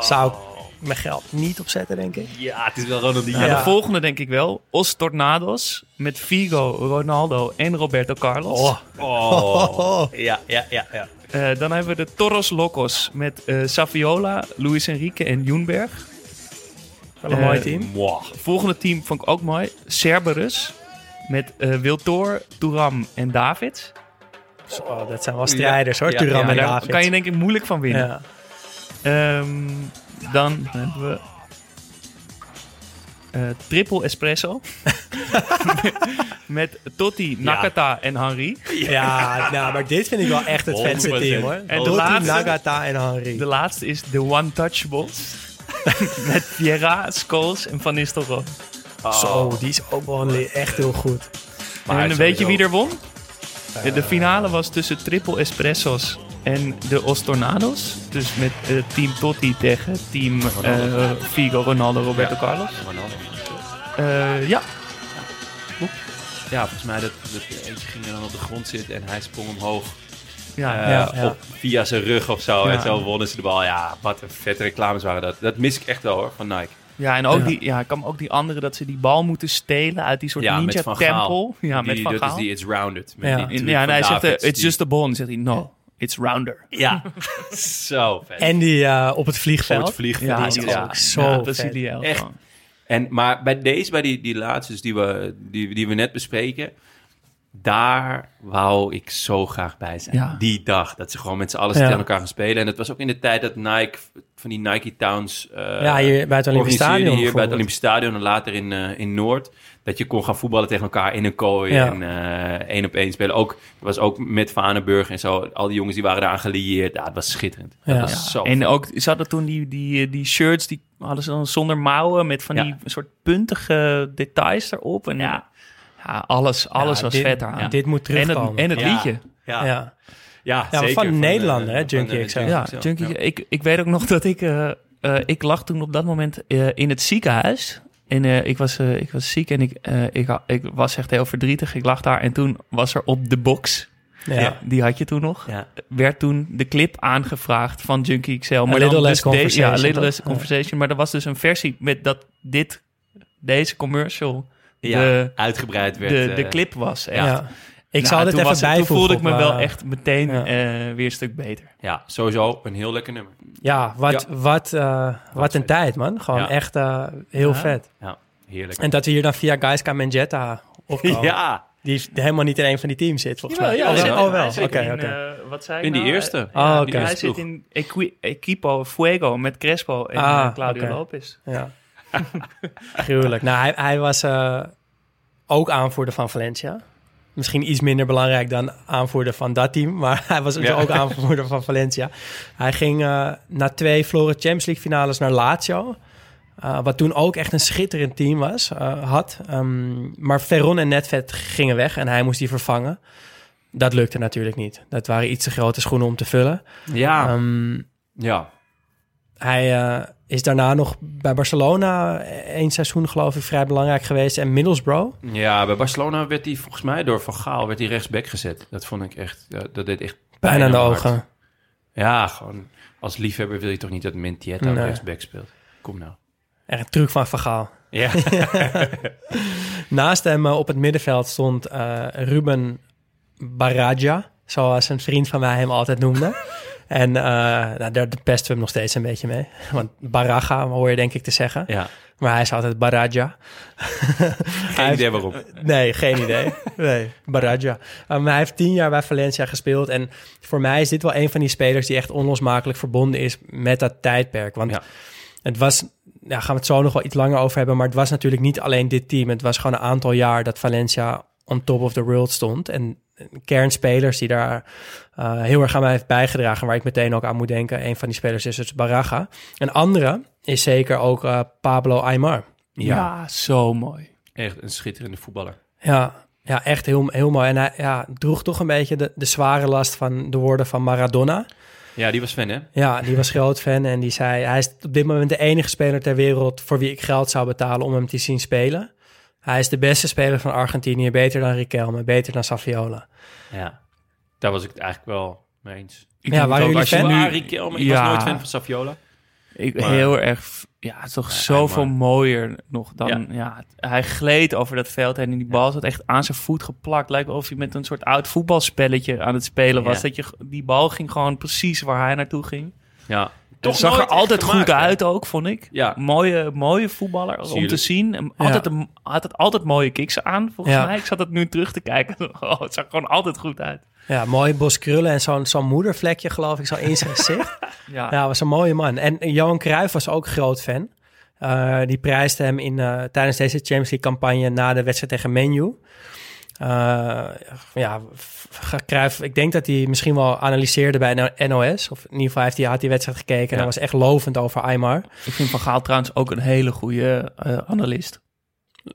Zou ik mijn geld niet opzetten, denk ik. Ja, het is wel Ronaldinho. Ja. De volgende denk ik wel. Os Tornados met Figo, Ronaldo en Roberto Carlos. Oh. Oh. Ja, ja, ja, ja. Eh, dan hebben we de Toros Locos met eh, Saviola, Luis Enrique en Junberg. Wel een Eh, mooi team. Mwah. Volgende team vond ik ook mooi. Cerberus met eh Wiltor, Touram en David. Zo, dat zijn wel strijders, hoor. Ja, Turam ja, en daar David. kan je denk ik moeilijk van winnen. Ehm, dan hebben we eh, triple espresso met Totti, Nakata en Henry. ja, nou, maar dit vind ik wel echt het vetste 100%. team, hoor. En laatste- Nagata en Henry. De laatste is de One Touchables met Vieira, Scholes en Van Nistelrooy. Zo, die is ook wel echt heel goed. Maar en weet je wie er won? De, de finale was tussen triple espressos en de Ostornados. Dus met eh, team Totti tegen team eh, Figo, Ronaldo, Roberto Ja. Carlos. Ronaldo. Eh, ja, Ja, volgens mij dat, dat eentje ging er dan op de grond zitten en hij sprong omhoog. ja, ja, ja. Op, via zijn rug of zo. Ja. En zo wonnen ze de bal. Ja, wat een vette reclames waren dat. Dat mis ik echt wel hoor, van Nike. Ja, en ook Ja. die, ja, kan ook die andere dat ze die bal moeten stelen uit die soort Ja, met ninja Van tempel. Gaal. Ja, die, met Van dat Gaal. is die It's Rounded. Met Ja. die ja, en hij zegt, Davids, it's just a ball. En dan zegt hij, no, it's rounder. Ja, zo vet. En die eh, op het Op vliegveld. het vliegveld. Ja, die is ja. ook zo ja, vet. Brazilië. Echt. En, maar bij deze, bij die, die laatste dus die we, die, die we net bespreken, daar wou ik zo graag bij zijn. Ja. Die dag, dat ze gewoon met z'n allen Ja. tegen elkaar gaan spelen. En het was ook in de tijd dat Nike, van die Nike Towns... eh, Ja, hier bij het Olympisch Stadion Hier bij het. Olympisch Stadion en later in, eh, in Noord. Dat je kon gaan voetballen tegen elkaar in een kooi Ja. en eh, één op één spelen. Ook, dat was ook met Vanenburg en zo. Al die jongens die waren eraan gelieerd. Ja, het was schitterend. Dat Ja. was zo En ook, ze hadden toen die, die, die shirts, die hadden ze dan zonder mouwen met van Ja. die soort puntige details erop. En ja, Ja, alles, alles Ja, was dit- vet aan. dit moet En het, terugkomen. en het liedje. Ja. Ja. Ja, Ja, zeker. van de- Nederlander, hè, van Junkie XL. Ja. Junkie, Ja. Ik, ik weet ook nog dat ik... eh, eh, ik lag toen op dat moment eh, in het ziekenhuis. En eh, ik, was, eh, ik was ziek en ik, eh, ik, ik was echt heel verdrietig. Ik lag daar en toen was er op de box... Ja. Die had je toen nog. Ja. Werd toen de clip aangevraagd van Junkie XL. Maar A Little dus de- Ja, A Little? Less. Conversation. Maar er was dus een versie met dat dit, deze commercial Ja, de, uitgebreid werd. de, eh, de clip was. Ja. echt. Ik Nou, zal dit even bijvoegen. Toen voelde ik me wel eh, echt meteen ja. eh, weer een stuk beter. Ja, sowieso een heel lekker nummer. Ja, wat, Ja. wat, eh, wat een vet. tijd, man. Gewoon Ja. echt eh, heel Ja. vet. Ja, heerlijk. En dat we hier dan via Gaiska Menjetta opkomen. ja, Die helemaal niet in een van die teams zit, volgens Ja, mij. ja, oh, hij wel? oh, wel. hij Oké, eh, wat zei ik In die nou? eerste. Eh, Oh, ja, oké. Hij Eerste zit in Equi- Equipo Fuego met Crespo en Ah, eh, Claudio. Lopez. Ja. Gruwelijk. Nou, hij, hij was eh, ook aanvoerder van Valencia. Misschien iets minder belangrijk dan aanvoerder van dat team. Maar hij was Ja. ook aanvoerder van Valencia. Hij ging eh, na twee verloren Champions League finales naar Lazio. Eh, wat toen ook echt een schitterend team was, had. Ehm, maar Veron en Netvet gingen weg en hij moest die vervangen. Dat lukte natuurlijk niet. Dat waren iets te grote schoenen om te vullen. ja, Ehm, ja. hij is daarna nog bij Barcelona één seizoen, geloof ik, vrij belangrijk geweest. En Middlesbrough. Ja, bij Barcelona werd hij volgens mij door Van Gaal werd hij rechtsback gezet. Dat vond ik echt, dat deed echt Pijn aan de ogen. Ja, gewoon als liefhebber wil je toch niet dat Mentietta Nee. rechtsback speelt. Kom nou. Echt een truc van Van Gaal. Ja, Naast hem eh, op het middenveld stond eh, Ruben Baraja, zoals een vriend van mij hem altijd noemde. En eh, nou, daar pesten we hem nog steeds een beetje mee. Want Baraga hoor je denk ik te zeggen. ja. Maar hij is altijd Baraja. geen idee waarom. Nee, geen idee. Nee, Baraja. Uh, maar hij heeft tien jaar bij Valencia gespeeld. En voor mij is dit wel een van die spelers die echt onlosmakelijk verbonden is met dat tijdperk. Want Ja. het was, ja, gaan we het zo nog wel iets langer over hebben. Maar het was natuurlijk niet alleen dit team. Het was gewoon een aantal jaar dat Valencia on top of the world stond. En kernspelers die daar uh, heel erg aan mij heeft bijgedragen. Waar ik meteen ook aan moet denken. Een van die spelers is dus Baraga. Een andere is zeker ook uh, Pablo Aymar. Ja. Ja, zo mooi. Echt een schitterende voetballer. Ja, ja echt heel, heel mooi. En hij ja, droeg toch een beetje de, de zware last van de woorden van Maradona. Ja, die was fan, hè? Ja, die was groot fan en die zei... hij is op dit moment de enige speler ter wereld... voor wie ik geld zou betalen om hem te zien spelen. Hij is de beste speler van Argentinië. Beter dan Riquelme, beter dan Saviola. Ja. Daar was ik het eigenlijk wel mee eens. Ik Ja, waren jullie als je fan? nu- Riquelme, ik Ja. was nooit fan van Saviola. Ik, Maar- heel erg. Ja, het is toch zoveel mooier nog dan. Ja. Ja. hij gleed over dat veld en die bal zat echt aan zijn voet geplakt. Lijkt of hij met een soort oud voetbalspelletje aan het spelen was. Ja. Dat je die bal ging gewoon precies waar hij naartoe ging. Ja. Het zag er altijd gemaakt, goed uit ook, vond ik. Ja. Mooie, mooie voetballer om te zien. En Altijd, een, had het altijd mooie kicks aan, volgens Ja. mij. Ik zat het nu terug te kijken. Oh, het zag gewoon altijd goed uit. Ja, mooi bos krullen en zo'n zo'n moedervlekje geloof ik zo in zijn gezicht. Ja. Ja, was een mooie man. En Johan Cruijff was ook groot fan. Uh, die prijsde hem in, uh, tijdens deze Champions League campagne na de wedstrijd tegen Menu. Uh, ja, Cruijff, ik denk dat hij misschien wel analyseerde bij NOS. Of in ieder geval heeft hij, had die wedstrijd gekeken ja. en hij was echt lovend over Aymar. Ik vind Van Gaal trouwens ook een hele goede uh, analist.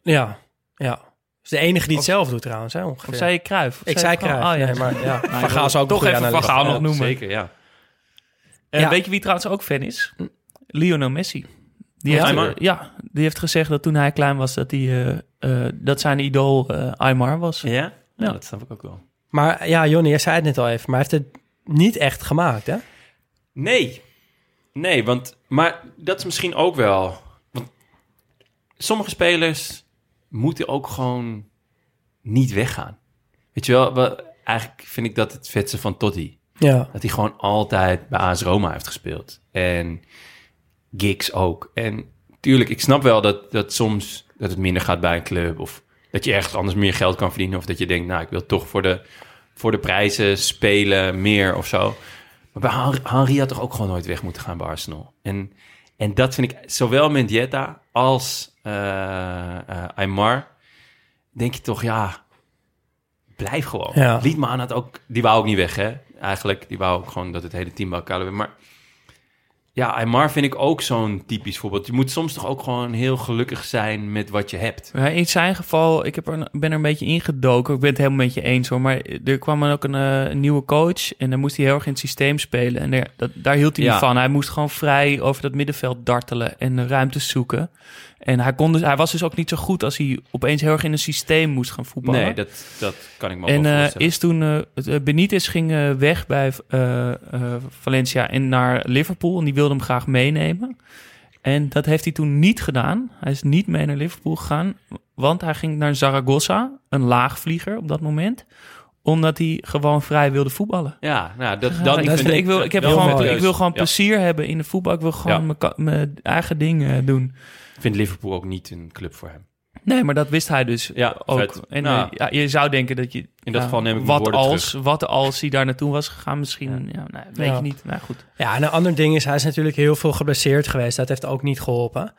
Ja, ja. is de enige die het zelf doet trouwens, hè, ongeveer. Of zei je Cruijff? Ik zei Cruijff, oh, ja. Nee, maar ja, Van Gaal is ook toch even Van Gaal nog noemen. Zeker, ja. Uh, ja. Weet je wie trouwens ook fan is? Lionel Messi. Die heeft, ja, die heeft gezegd dat toen hij klein was dat, hij, uh, uh, dat zijn idool uh, Aymar was. Ja? ja? Ja, dat snap ik ook wel. Maar ja, Jonny, jij zei het net al even, maar hij heeft het niet echt gemaakt, hè? Nee. Nee, want... Maar dat is misschien ook wel... Want sommige spelers moeten ook gewoon niet weggaan. Weet je wel, wel eigenlijk vind ik dat het vetste van Totti. Ja. Dat hij gewoon altijd bij AS Roma heeft gespeeld. En gigs ook. En tuurlijk, ik snap wel dat, dat soms dat het minder gaat bij een club. Of dat je ergens anders meer geld kan verdienen. Of dat je denkt, nou, ik wil toch voor de, voor de prijzen spelen meer of zo. Maar bij Henry had toch ook gewoon nooit weg moeten gaan bij Arsenal. En, en dat vind ik, zowel Mendieta als uh, uh, Aymar, denk je toch, ja, blijf gewoon. Ja. Liedman had ook, die wou ook niet weg, hè? Eigenlijk, die wou ook gewoon dat het hele team bij elkaar werd. Maar Ja, Aymar vind ik ook zo'n typisch voorbeeld. Je moet soms toch ook gewoon heel gelukkig zijn met wat je hebt. Ja, in zijn geval, ik heb er, ben er een beetje ingedoken. Ik ben het helemaal met je eens hoor. Maar er kwam dan ook een, eh, nieuwe coach. En dan moest hij heel erg in het systeem spelen. En daar, dat, daar hield hij Ja. niet van. Hij moest gewoon vrij over dat middenveld dartelen en ruimtes zoeken. En hij, kon dus, hij was dus ook niet zo goed als hij opeens heel erg in een systeem moest gaan voetballen. Nee, dat, dat kan ik me En voorstellen. is toen eh, Benitez ging weg bij Valencia en naar Liverpool. En die wilde hem graag meenemen. En dat heeft hij toen niet gedaan. Hij is niet mee naar Liverpool gegaan. Want hij ging naar Zaragoza, een laagvlieger op dat moment. Omdat hij gewoon vrij wilde voetballen. Ja, nou, dat, dat, ik, vind vind- ik wil, ik, heb gewoon, ik wil gewoon Ja. plezier hebben in de voetbal. Ik wil gewoon Ja. mijn eigen ding eh, doen. Ik vind Liverpool ook niet een club voor hem. Nee, maar dat wist hij dus Ja, ook. vet. En Nou, eh, ja, je zou denken dat je... in dat geval neem ik wat als, terug. Wat als hij daar naartoe was gegaan misschien... Ja, nee, weet Ja. je niet. Maar goed. Ja, en een ander ding is, hij is natuurlijk heel veel geblesseerd geweest. Dat heeft ook niet geholpen.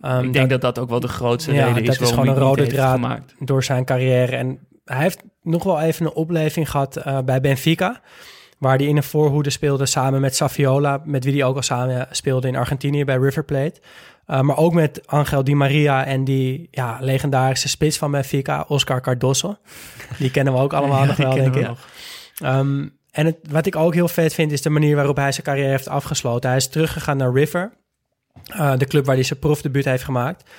Ehm, ik denk dat dat ook wel de grootste ja, reden is dat is gewoon een rode draad gemaakt. door zijn carrière. En hij heeft nog wel even een opleving gehad eh, bij Benfica. Waar hij in een voorhoede speelde samen met Saviola. Met wie hij ook al samen speelde in Argentinië bij River Plate. Eh, maar ook met Angel Di Maria en die ja, legendarische spits van Benfica, Oscar Cardoso. Die kennen we ook allemaal Ja, nog wel, denk ik. Ehm, en het, wat ik ook heel vet vind, is de manier waarop hij zijn carrière heeft afgesloten. Hij is teruggegaan naar River, eh, de club waar hij zijn profdebuut heeft gemaakt.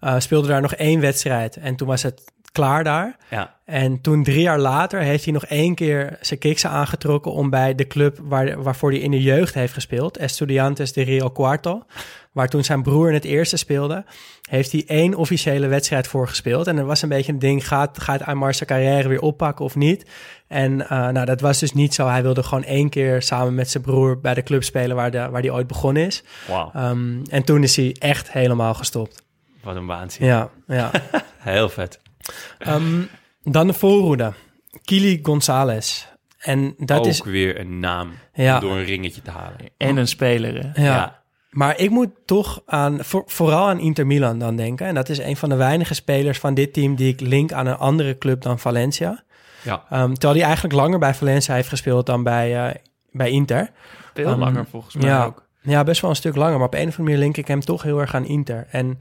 Eh, speelde daar nog één wedstrijd en toen was het klaar daar. Ja. En toen drie jaar later heeft hij nog één keer zijn kiksen aangetrokken om bij de club waar, waarvoor hij in de jeugd heeft gespeeld, Estudiantes de Rio Cuarto, waar toen zijn broer in het eerste speelde, heeft hij één officiële wedstrijd voor gespeeld. En er was een beetje een ding, gaat, gaat Aymar zijn carrière weer oppakken of niet? En eh, nou, dat was dus niet zo. Hij wilde gewoon één keer samen met zijn broer bij de club spelen waar, de, waar hij ooit begonnen is. Wauw. Ehm, en toen is hij echt helemaal gestopt. Wat een waanzin. Ja, ja. Heel vet. Ehm, dan de voorhoede. Kili Gonzalez. En dat ook is... weer een naam Ja. door een ringetje te halen. En een speler. hè? Ja. Maar ik moet toch aan, voor- vooral aan Inter Milan dan denken. En dat is een van de weinige spelers van dit team die ik link aan een andere club dan Valencia. Ja. Ehm, terwijl hij eigenlijk langer bij Valencia heeft gespeeld dan bij, eh, bij Inter. Veel Ehm, langer volgens mij ja, ook. Ja, best wel een stuk langer. Maar op een of andere manier link ik hem toch heel erg aan Inter. En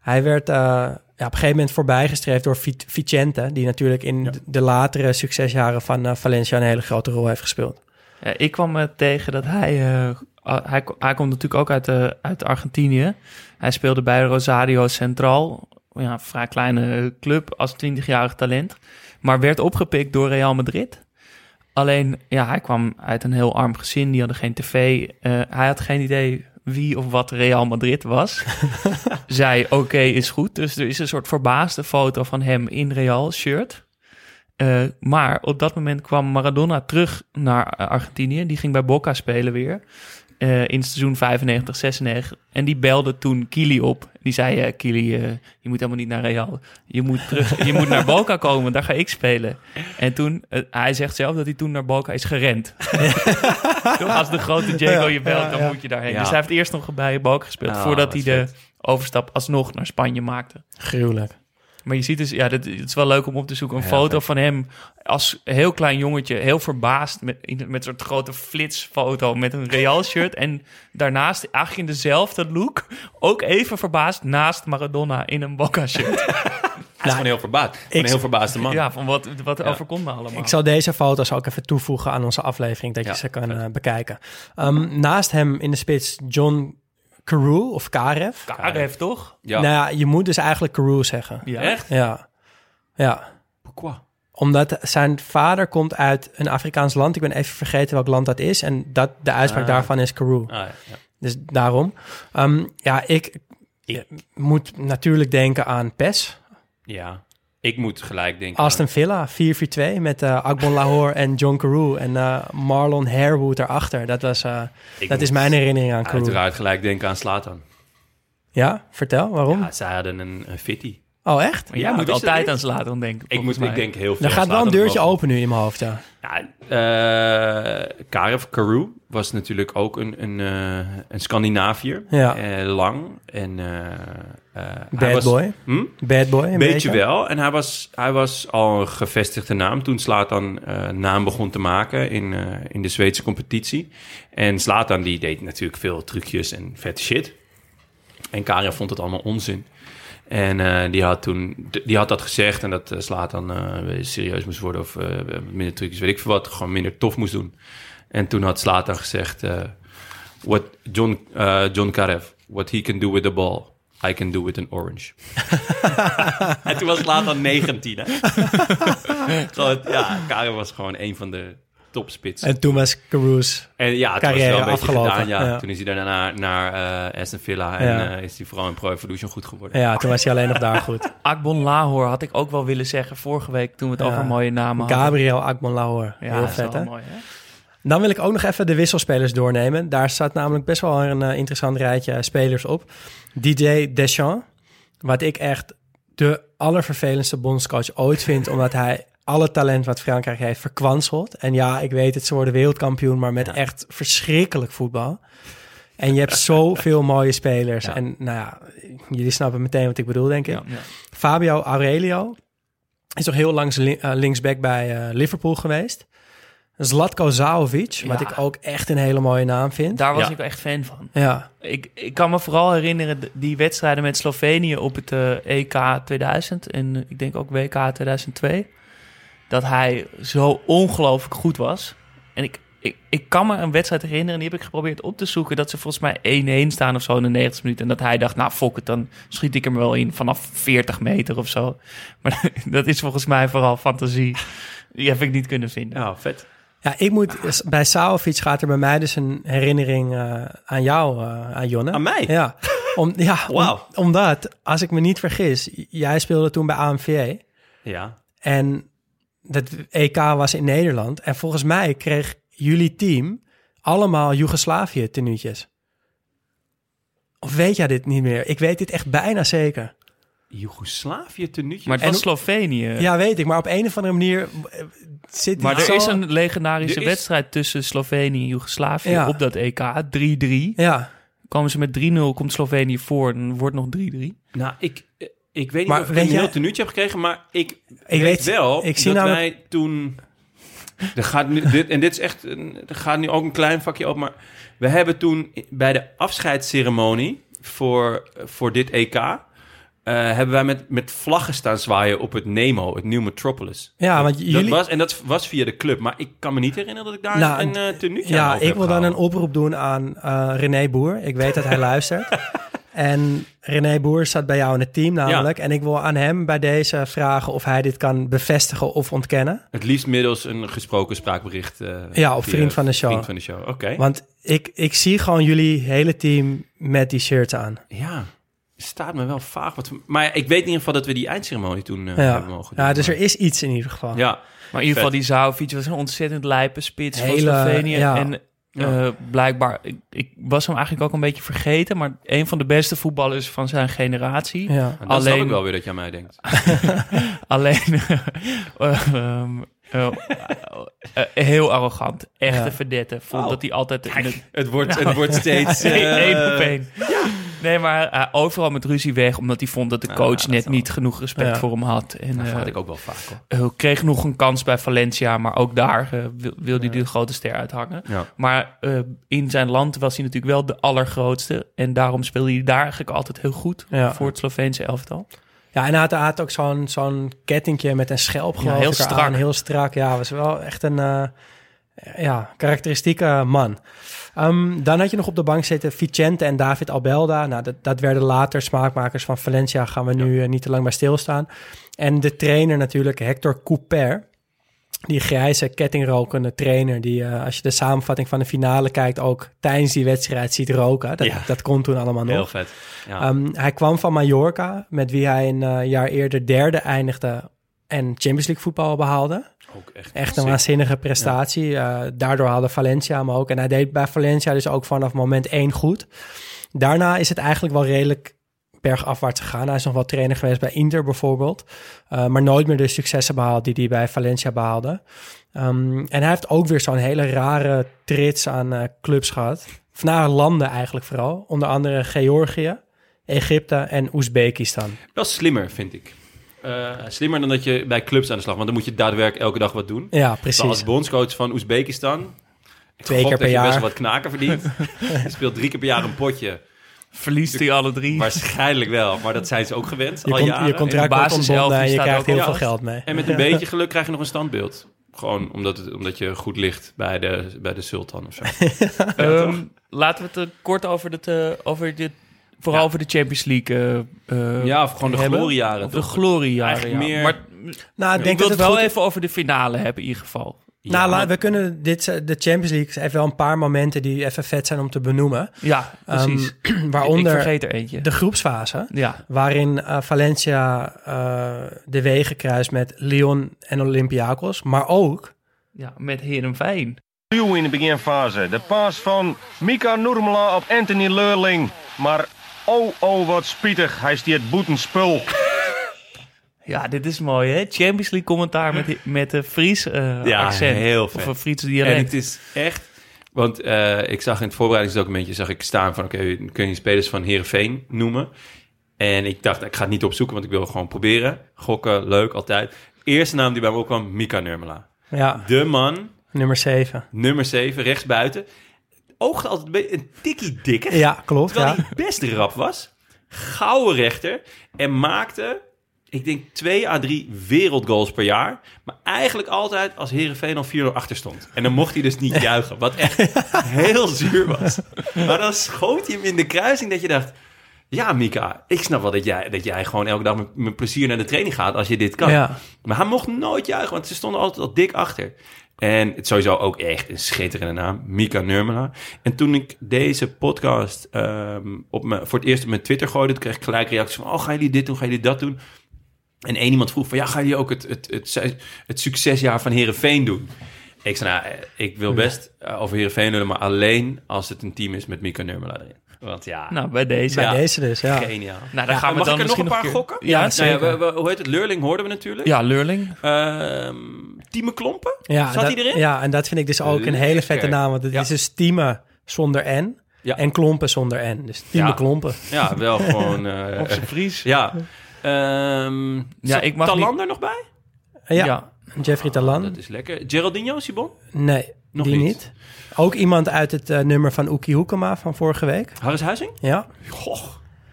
hij werd eh, ja, op een gegeven moment voorbijgestreefd door Vi- Vicente... die natuurlijk in de- de latere succesjaren van eh, Valencia een hele grote rol heeft gespeeld. Ik kwam tegen dat hij, hij... Hij komt natuurlijk ook uit, de, uit Argentinië. Hij speelde bij Rosario Central. Ja, een vrij kleine club als 20-jarig talent. Maar werd opgepikt door Real Madrid. Alleen, ja, hij kwam uit een heel arm gezin. Die hadden geen tv. Eh, hij had geen idee wie of wat Real Madrid was. Zei, oké, is goed. Dus er is een soort verbaasde foto van hem in Real shirt. Eh, maar op dat moment kwam Maradona terug naar Argentinië. Die ging bij Boca spelen weer. Eh, in het seizoen 95, 96. En die belde toen Kili op. Die zei, eh Kili, eh, je moet helemaal niet naar Real. Je moet, terug, je moet naar Boca komen, daar ga ik spelen. En toen, hij zegt zelf dat hij toen naar Boca is gerend. Toch, Als de grote Diego je belt, dan ja. moet je daarheen. Ja. Dus hij heeft eerst nog bij Boca gespeeld... Ah, voordat hij de vet. overstap alsnog naar Spanje maakte. Gruwelijk. Maar je ziet dus, ja, dit, het is wel leuk om op te zoeken. Een Ja, foto vet. van hem als heel klein jongetje, heel verbaasd met, in- met een soort grote flitsfoto met een Real shirt. en daarnaast, eigenlijk in dezelfde look, ook even verbaasd naast Maradona in een Boca shirt. Hij is gewoon heel verbaasd. Gewoon een heel verbaasde man. Ja, van wat, wat Ja. overkomt me allemaal. Ik zal deze foto's ook even toevoegen aan onze aflevering, dat Ja, je ze kan eh, bekijken. Ehm, naast hem in de spits John Carew, of Karev. Karev, toch? Ja. Nou ja, je moet dus eigenlijk Carew zeggen. Ja. Echt? Ja. Ja. Pourquoi? Omdat zijn vader komt uit een Afrikaans land. Ik ben even vergeten welk land dat is. En dat, de uitspraak Ah. daarvan is Carew. Ah, ja, ja. Dus daarom. Ehm, ja, ik, Ik- moet natuurlijk denken aan PES. Ja. Ik moet gelijk denken Aston Villa, 4-4-2 met eh Agbon Lahore en John Carew. En eh, Marlon Harewood erachter. Dat, was, Ik dat is mijn herinnering aan aan Carew. uiteraard gelijk denken aan Slatan. Ja, vertel, waarom? Ja, zij hadden een, een fitty. Oh, echt? Maar jij Ja, moet altijd aan Zlatan denken. Ik, moet, mij. ik denk heel veel. Er gaat wel een deurtje boven. open nu in mijn hoofd, ja. Ja, eh Karev Karu was natuurlijk ook een, een, eh, een Scandinaviër. Ja. Eh, lang. En, eh, eh, hij Bad was- boy. Hm? Bad boy, een beetje, beetje. wel. En hij was, hij was al een gevestigde naam toen Slatan eh naam begon te maken in, eh, in de Zweedse competitie. En Slatan die deed natuurlijk veel trucjes en vette shit. En Karev vond het allemaal onzin. En eh, die had toen die had dat gezegd en dat uh, Slatan eh, serieus moest worden of eh, minder trucjes, weet ik veel wat, gewoon minder tof moest doen. En toen had Slatan gezegd: eh, what John, eh, John Karev, what he can do with the ball, I can do with an orange. en toen was Slatan 19, hè? Ja, Karev was gewoon een van de topspitsen. En toen was En ja, het carrière was wel een beetje afgelopen. gedaan. Ja. Ja. Toen is hij daarna naar, naar eh, Aston Villa en Ja. eh, is hij vooral in Pro Evolution goed geworden. Ja, toen was hij alleen nog daar goed. Akbon Lahore had ik ook wel willen zeggen vorige week toen we het Ja. over mooie namen hadden. Gabriel Akbon Lahore. Ja, Heel dat is vet, wel hè? mooi, hè? Dan wil ik ook nog even de wisselspelers doornemen. Daar staat namelijk best wel een eh, interessant rijtje spelers op. DJ Deschamps, wat ik echt de allervervelendste bondscoach ooit vind, omdat hij alle talent wat Frankrijk heeft verkwanseld. En ja, ik weet het, ze worden wereldkampioen, maar met echt verschrikkelijk voetbal. En je hebt zoveel mooie spelers. Ja. En nou ja, jullie snappen meteen wat ik bedoel, denk ik. Ja, ja. Fabio Aurelio is toch heel lang li- eh, linksback bij eh, Liverpool geweest. Zlatko Zaovic, wat Ja. ik ook echt een hele mooie naam vind. Daar was Ja. ik echt fan van. Ja, Ik, ik kan me vooral herinneren die wedstrijden met Slovenië op het eh, EK 2000 en ik denk ook WK 2002. Dat hij zo ongelooflijk goed was. En ik, ik, ik kan me een wedstrijd herinneren, die heb ik geprobeerd op te zoeken, dat ze volgens mij 1-1 staan of zo in de 90 minuten. En dat hij dacht, nou fok het, dan schiet ik hem wel in vanaf 40 meter of zo. Maar dat is volgens mij vooral fantasie. Die heb ik niet kunnen vinden. Ja, vet. ja ik moet, bij Zaovic gaat er bij mij dus een herinnering eh, aan jou, eh, aan Jonne. Aan mij? Ja, om, ja om- Wauw. omdat, als ik me niet vergis, jij speelde toen bij AMVA. Ja. En dat EK was in Nederland. En volgens mij kreeg jullie team allemaal Joegoslavië tenuutjes. Of weet jij dit niet meer? Ik weet dit echt bijna zeker. Joegoslavië tenuutje. Maar het En- was Slovenië. Ja, weet ik. Maar op een of andere manier eh, zit Maar er zo- is een legendarische is- wedstrijd tussen Slovenië en Joegoslavië Ja. op dat EK. 3-3. Ja, Komen ze met 3-0, komt Slovenië voor en wordt nog 3-3. Nou, ik, ik weet niet of ik een heel tenuutje heb gekregen, maar ik, Ik weet, wel ik zie dat namelijk- wij toen... Er gaat nu, dit, en dit is echt, er gaat nu ook een klein vakje op, maar we hebben toen bij de afscheidsceremonie voor, voor dit EK, eh, hebben wij met, met vlaggen staan zwaaien op het Nemo, het New Metropolis. ja want Dat jullie... was, en dat was via de club, maar ik kan me niet herinneren dat ik daar Nou, een uh, tenuutje ja, aan ik wil dan een oproep doen aan eh, René Boer. Ik weet dat hij luistert. En René Boer staat bij jou in het team namelijk. En ik wil aan hem bij deze vragen of hij dit kan bevestigen of ontkennen. Het liefst middels een gesproken spraakbericht. eh, Ja, via Vriend van de Show. Vriend van de show, oké. Want ik, ik zie gewoon jullie hele team met die shirts aan. Ja, staat me wel vaag wat. Maar ik weet in ieder geval dat we die eindceremonie toen eh, Ja, hebben mogen doen. ja dus maar- er is iets in ieder geval. Ja, Maar in ieder geval, die Zaovic was een ontzettend lijpe spits van Hele, Slovenië. ja. En eh, blijkbaar, ik, ik was hem eigenlijk ook een beetje vergeten, maar een van de beste voetballers van zijn generatie. Ja. en Alleen- ik wel weer dat je aan mij denkt. Alleen eh, ehm, eh, heel arrogant. Echte Ja. verdette. Vond dat hij altijd... in het- Het wordt, het wordt steeds... eh, Eén op één. Nee, maar eh, overal met ruzie weg, omdat hij vond dat de Ah, coach dat net niet genoeg respect Ja. voor hem had. En Dat eh, had ik ook wel vaak hoor. eh, kreeg nog een kans bij Valencia, maar ook daar eh, wil, wilde hij de grote ster uithangen. Ja. Maar eh, in zijn land was hij natuurlijk wel de allergrootste. En daarom speelde hij daar eigenlijk altijd heel goed Ja. voor het Sloveense elftal. Ja, en hij had, hij had ook zo'n zo'n kettingje met een schelp geloof heel ik eraan. strak. Heel strak, ja. Was wel echt een eh, ja, karakteristieke man. Ehm, dan had je nog op de bank zitten Vicente en David Albelda. Nou, dat, dat werden later smaakmakers van Valencia. Gaan we nu eh, niet te lang bij stilstaan. En de trainer natuurlijk, Hector Couper. Die grijze kettingrokende trainer die, eh, als je de samenvatting van de finale kijkt, ook tijdens die wedstrijd ziet roken. Dat, Ja. dat kon toen allemaal nog. Heel vet. Ja. Ehm, hij kwam van Mallorca, met wie hij een eh, jaar eerder derde eindigde en Champions League voetbal behaalde. Ook echt, Echt een waanzinnige prestatie. Eh, daardoor haalde Valencia hem ook. En hij deed bij Valencia dus ook vanaf moment één goed. Daarna is het eigenlijk wel redelijk bergafwaarts gegaan. Hij is nog wel trainer geweest bij Inter bijvoorbeeld. Uh, maar nooit meer de successen behaald die hij bij Valencia behaalde. Um, en hij heeft ook weer zo'n hele rare trits aan uh, clubs gehad. Naar landen eigenlijk vooral. Onder andere Georgië, Egypte en Oezbekistan. Wel slimmer, vind ik. Uh, slimmer dan dat je bij clubs aan de slag... want dan moet je daadwerkelijk elke dag wat doen. Ja, precies. Maar als bondscoach van Oezbekistan... Twee keer per dat jaar. je best wel wat knaken verdient. je speelt drie keer per jaar een potje. Verliest hij alle drie? Waarschijnlijk wel, maar dat zijn ze ook gewend Je, al jaren. je contract wordt ontbonden en je krijgt heel veel geld mee. En met een beetje geluk krijg je nog een standbeeld. Gewoon omdat, het, omdat je goed ligt bij de, bij de sultan of zo. Ehm, laten we het eh, kort over, het, eh, over dit, vooral Ja. over de Champions League eh, eh, Ja, of gewoon de hebben. gloriejaren, Of de gloriejaren, Eigenlijk ja. meer- Maar, Nou, ik ik denk wil dat het het wel goed- even over de finale hebben in ieder geval. nou, la- we kunnen dit, eh, de Champions League heeft wel een paar momenten die even vet zijn om te benoemen. Ja, precies. Ehm, waaronder Ik vergeet er eentje. de groepsfase, Ja. waarin eh, Valencia eh, de wegen kruist met Lyon en Olympiakos, maar ook Ja, met Heerenveen. Duw in de beginfase. De paas van Mika Nurmela op Anthony Leurling. Maar oh, oh, wat spietig. Hij stiert boetenspul. Ja, dit is mooi, hè? Champions League commentaar met, met de Fries eh, Ja, accent. heel Of vet. een Friese dialect. En het is echt... Want eh, ik zag in het voorbereidingsdocumentje zag ik staan van... oké, kun je spelers van Heerenveen noemen? En ik dacht, ik ga het niet opzoeken, want ik wil gewoon proberen. Gokken, leuk, altijd. Eerste naam die bij me opkwam, Mika Nurmela. ja, De man, nummer 7. nummer 7, rechtsbuiten. Oogde altijd een beetje een tikkie dikker. Ja, klopt. Terwijl Ja. hij best rap was. Gouden rechter. En maakte, ik denk, twee à drie wereldgoals per jaar. Maar eigenlijk altijd als Herenveen al 4-0 achter stond. En dan mocht hij dus niet juichen. Wat echt heel zuur was. Maar dan schoot hij hem in de kruising dat je dacht... Ja, Mika, ik snap wel dat jij, dat jij gewoon elke dag met, met plezier naar de training gaat als je dit kan. Ja. Maar hij mocht nooit juichen, want ze stonden altijd al dik achter. En het is sowieso ook echt een schitterende naam, Mika Nurmela. En toen ik deze podcast ehm, op me, voor het eerst op mijn Twitter gooide, toen kreeg ik gelijk reacties van, oh, gaan jullie dit doen, gaan jullie dat doen? En één iemand vroeg van, ja, gaan jullie ook het, het, het, het succesjaar van Herenveen doen? Ik zei, nou, eh, ik wil best eh, over Herenveen lullen, maar alleen als het een team is met Mika Nurmela erin. Want ja, Nou, bij deze. Bij Ja. deze dus, ja. geniaal. Nou, dan Ja, gaan we mag dan ik er nog een paar gokken? Ja, Nou zeker. we- we- hoe heet het? Leurling hoorden we natuurlijk. Ja, Leurling. Ehm Tieme Klompen? Ja, Zat dat, hij erin? Ja, en dat vind ik dus ook een hele vette naam. Want het Ja. is dus Tieme zonder N Ja. en Klompen zonder N. Dus Tieme Ja. Klompen. Ja, wel gewoon... eh, Op zijn Fries. Ja. Ehm Ja, ik mag Talan niet- er nog bij? Ja, Ja. Jeffrey Talan. Dat is lekker. Geraldinho, Sibon? Nee, Nog die niet. niet. Ook iemand uit het eh, nummer van Oeki Hoekema van vorige week. Harris Huizing? Ja. Goh.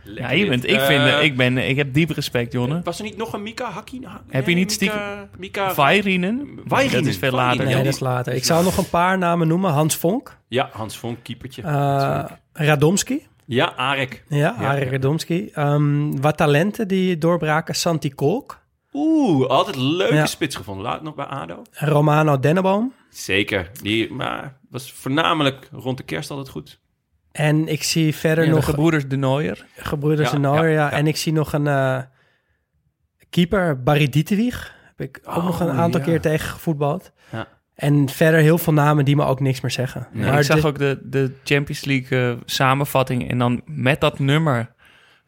Ja, je bent, ik, vind, eh, ik, ben, ik heb diep respect, Jonne. Was er niet nog een Mika Hakki? Ha- Heb je niet stiekem- Mika, Mika Vairinen? Vairinen, Dat is veel later. Nee, dat is later. Ik zou nog een paar namen noemen. Hans Vonk. Ja, Hans Vonk, keepertje. eh. Radomski. ja, Arek. Ja, ja. Radomski. Ehm, wat talenten die doorbraken. Santi Kolk. Oeh, altijd leuke Ja. spits gevonden. Laat nog bij ADO. Romano Denneboom. Zeker. Die maar, was voornamelijk rond de kerst altijd goed. En ik zie verder Ja, de nog gebroeders de Nooier. gebroeders Ja, en Nooier, ja, ja, ja. En ik zie nog een eh, keeper, Barry Dieterwig. Heb ik ook Oh, nog een aantal ja. keer tegen gevoetbald. Ja. En verder heel veel namen die me ook niks meer zeggen. Nee, Maar ik zag ook de, de Champions League eh, samenvatting en dan met dat nummer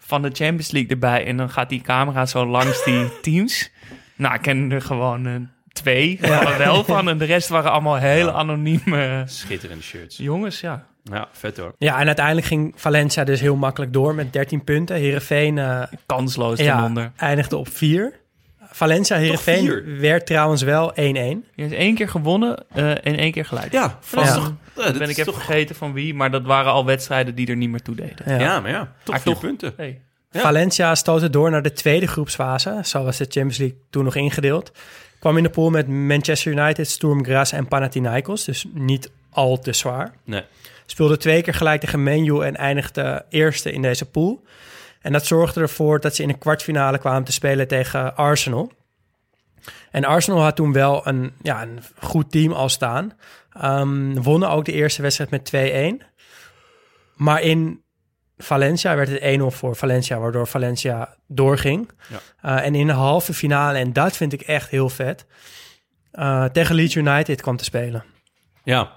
van de Champions League erbij. En dan gaat die camera zo langs die teams. Nou, ik ken er gewoon eh, twee ja. wel van. En de rest waren allemaal hele anonieme Schitterende shirts. jongens, ja. Ja, vet hoor. Ja, en uiteindelijk ging Valencia dus heel makkelijk door met 13 punten. Heerenveen eh, Kansloos ten ja, onder. eindigde op 4. Valencia Heerenveen vier? werd trouwens wel 1-1. Je hebt één keer gewonnen eh, en één keer gelijk. Ja, toch, ja, dat ben ik even toch, vergeten van wie, maar dat waren al wedstrijden die er niet meer toe deden. Ja. Ja, maar ja, toch Maar vier toch- punten. Hey. Ja. Valencia stootte door naar de tweede groepsfase. Zo was de Champions League toen nog ingedeeld. Kwam in de pool met Manchester United, Sturm Graz en Panathinaikos. Dus niet al te zwaar. Nee. Speelde twee keer gelijk tegen Man U en eindigde eerste in deze pool. En dat zorgde ervoor dat ze in de kwartfinale kwamen te spelen tegen Arsenal. En Arsenal had toen wel een, ja, een goed team al staan. Ehm, wonnen ook de eerste wedstrijd met 2-1. Maar in Valencia werd het 1-0 voor Valencia, waardoor Valencia doorging. Ja. Uh, en in de halve finale, en dat vind ik echt heel vet, uh, tegen Leeds United kwam te spelen. Ja,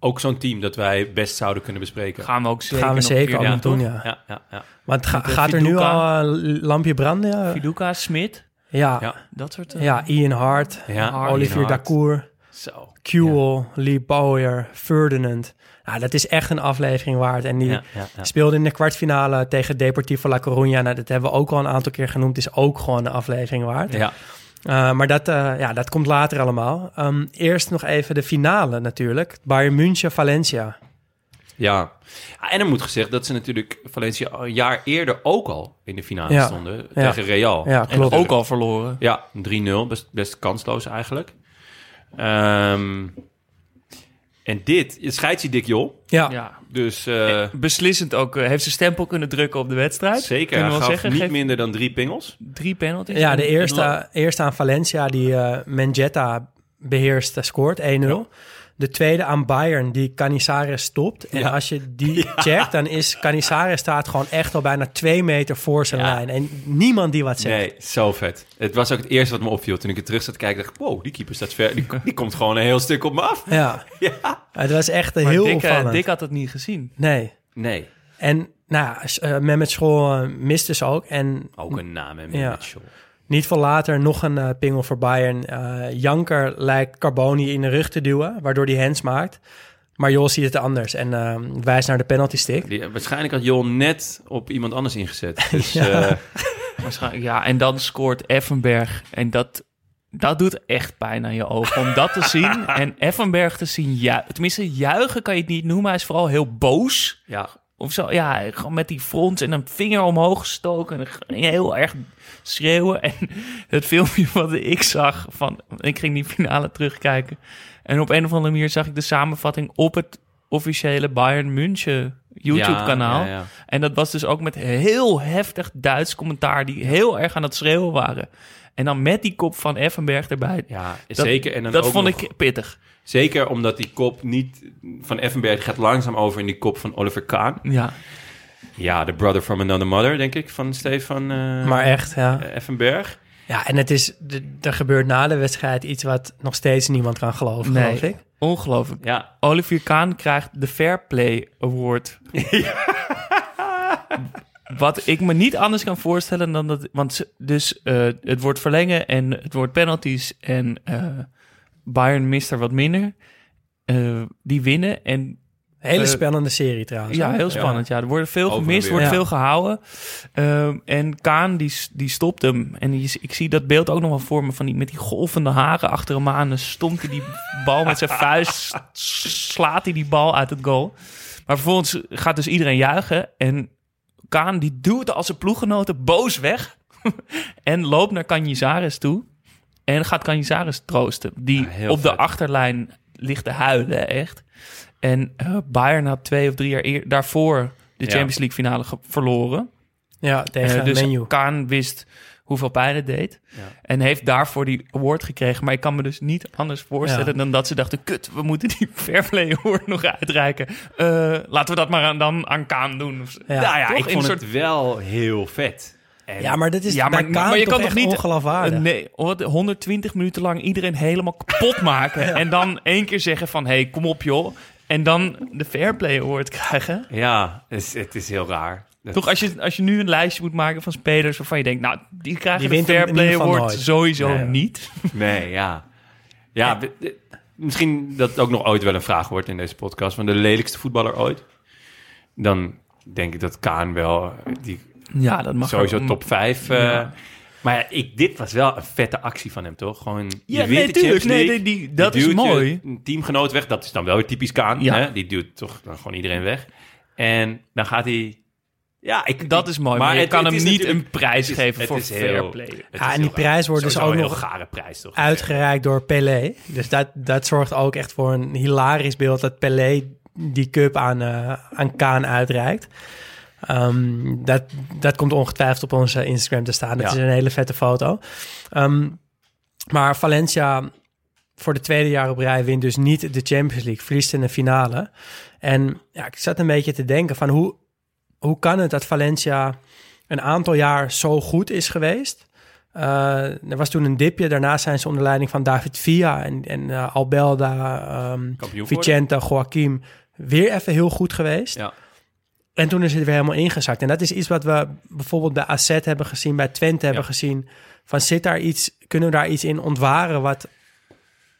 ook zo'n team dat wij best zouden kunnen bespreken. Gaan we ook zeker Gaan we zeker keer doen, ja. Ja, ja, ja. Ga- eh, gaat er nu al een lampje branden? Viduka, Smit. Ja. Ja. Dat soort... eh, Ja, Ian Hart, Ja, Olivier Ian Hart. Dacour, Zo. Lee Bowyer, Ferdinand. Nou, dat is echt een aflevering waard. En die speelde in de kwartfinale tegen Deportivo La Coruña. Nou, dat hebben we ook al een aantal keer genoemd. is ook gewoon een aflevering waard. Ja. Uh, maar dat, uh, ja, dat komt later allemaal. Um, eerst nog even de finale natuurlijk. Bayern München, Valencia. Ja. ja, en er moet gezegd dat ze natuurlijk Valencia een jaar eerder ook al in de finale Ja. stonden Ja. tegen Real. Ja, En klopt. Ook al verloren. Ja, 3-0, best, best kansloos eigenlijk. Ehm, en dit, het scheidt Dick Jol. Ja. Ja. Dus eh, Beslissend ook. eh, heeft zijn stempel kunnen drukken op de wedstrijd. zeker, Kunnen hij we gaf wel zeggen. niet minder dan drie pingels. drie penalties. Ja, de En- eerste, eerste aan Valencia, die eh Menjetta beheerst, eh, scoort 1-0. De tweede aan Bayern, die Canizares stopt. En Ja. als je die checkt, dan is Canizares staat gewoon echt al bijna twee meter voor zijn Ja. lijn. En niemand die wat zegt. Nee, zo vet. Het was ook het eerste wat me opviel. Toen ik er terug zat te kijken, dacht ik, wow, die keeper staat ver. Die, die komt gewoon een heel stuk op me af. Ja. Ja. Het was echt Maar heel Dick, eh, opvallend. Dick had het niet gezien. Nee. Nee, En nou, ja, eh, Mehmet School uh, miste ze ook. En ook een naam, hè, Ja. Niet veel later nog een eh, pingel voor Bayern. Eh, Janker lijkt Carboni in de rug te duwen, waardoor hij hands maakt. Maar Jos ziet het anders en eh, wijst naar de penalty stick. Die, waarschijnlijk had Jol net op iemand anders ingezet. Dus Ja. eh, Waarschijnlijk, ja, en dan scoort Effenberg. En dat, dat doet echt pijn aan je ogen om dat te zien. En Effenberg te zien, ja, tenminste juichen kan je het niet noemen. Hij is vooral heel boos. ja, Of zo, ja, gewoon met die front en een vinger omhoog gestoken. En heel erg schreeuwen. En het filmpje wat ik zag van... Ik ging die finale terugkijken. En op een of andere manier zag ik de samenvatting op het officiële Bayern München YouTube-kanaal. Ja, ja, ja. En dat was dus ook met heel heftig Duits commentaar... die heel erg aan het schreeuwen waren. En dan met die kop van Effenberg erbij. Ja, Dat- zeker. En dan dat ook vond nog- ik pittig. Zeker omdat die kop niet van Effenberg gaat langzaam over in die kop van Oliver Kahn. Ja. Ja, The Brother from Another Mother, denk ik, van Stefan eh, Maar echt, ja. Effenberg. Ja, en het is, de- er gebeurt na de wedstrijd iets wat nog steeds niemand kan geloven, geloof ik. ongelooflijk. Ja, Olivier Kahn krijgt de Fair Play Award. Wat ik me niet anders kan voorstellen dan dat... Want dus eh, het wordt verlengen en het wordt penalties en eh, Bayern mist er wat minder. Eh, die winnen en... Hele spannende serie trouwens. Ja, hè? heel spannend. Ja. Er wordt veel Over gemist, weer. wordt Ja. veel gehouden. Ehm, en Kaan, die, die stopt hem. En die, ik zie dat beeld ook nog wel voor me, van die, met die golvende haren achter hem aan. Dan stompt hij die bal met zijn vuist, slaat hij die bal uit het goal. Maar vervolgens gaat dus iedereen juichen. En Kaan, die duwt als zijn ploeggenoten boos weg. en loopt naar Canizares toe. En gaat Canizares troosten. Die Ja, op de achterlijn ligt te huilen, echt. En eh, Bayern had twee of drie jaar eer, daarvoor de Ja. Champions League finale verloren. Ja, tegen Eh, dus Menu. Kaan wist hoeveel pijn het deed. Ja. En heeft daarvoor die award gekregen. Maar ik kan me dus niet anders voorstellen Ja. dan dat ze dachten... kut, we moeten die Fair Play Award nog uitreiken. Eh, laten we dat maar aan, dan aan Kaan doen. Ja. nou ja, toch? ik vond een het wel heel vet. En Ja, maar dat is Ja, maar- je toch kan toch echt niet- ongeloofwaardig? Nee, wat, 120 minuten lang iedereen helemaal kapot maken. En dan één keer zeggen van... hey, kom op joh. En dan de Fair Play Award krijgen. Ja, het is, het is heel raar. Toch als je, als je nu een lijstje moet maken van spelers waarvan je denkt... nou, die krijgen Die hem Fair Play Award sowieso Nee. niet. Nee, ja. Ja, we- de- misschien dat het ook nog ooit wel een vraag wordt in deze podcast. Van de lelijkste voetballer ooit. Dan denk ik dat Kaan wel... Die, Ja, dat mag sowieso ook. top 5. Ja. Maar ja, ik, dit was wel een vette actie van hem, toch? Gewoon, je Ja, wint nee, tuurlijk. Nee, League, die- die- dat je is je mooi. een teamgenoot weg. Dat is dan wel weer typisch Kaan. Ja. Hè? Die duwt toch dan gewoon iedereen weg. En dan gaat hij... Ja, ik, Dat is mooi, maar je het- kan het hem niet een prijs is- geven het voor is fair heel- play. Ja, en die prijs wordt dus ook een nog gare prijs, toch? uitgereikt door Pelé. Dus dat, dat zorgt ook echt voor een hilarisch beeld dat Pelé die cup aan, eh, aan Kaan uitreikt. Ehm, dat, dat komt ongetwijfeld op onze Instagram te staan. Dat Ja. is een hele vette foto. Ehm, maar Valencia voor de tweede jaar op rij wint dus niet de Champions League. Verliest in de finale. En ja, ik zat een beetje te denken van hoe, hoe kan het dat Valencia een aantal jaar zo goed is geweest... Eh, er was toen een dipje. Daarna zijn ze onder leiding van David Villa en, en eh, Albelda, ehm Vicente, Joaquim weer even heel goed geweest. Ja. En toen is het weer helemaal ingezakt. En dat is iets wat we bijvoorbeeld bij AZ hebben gezien, bij Twente hebben gezien. Van zit daar iets, kunnen we daar iets in ontwaren wat,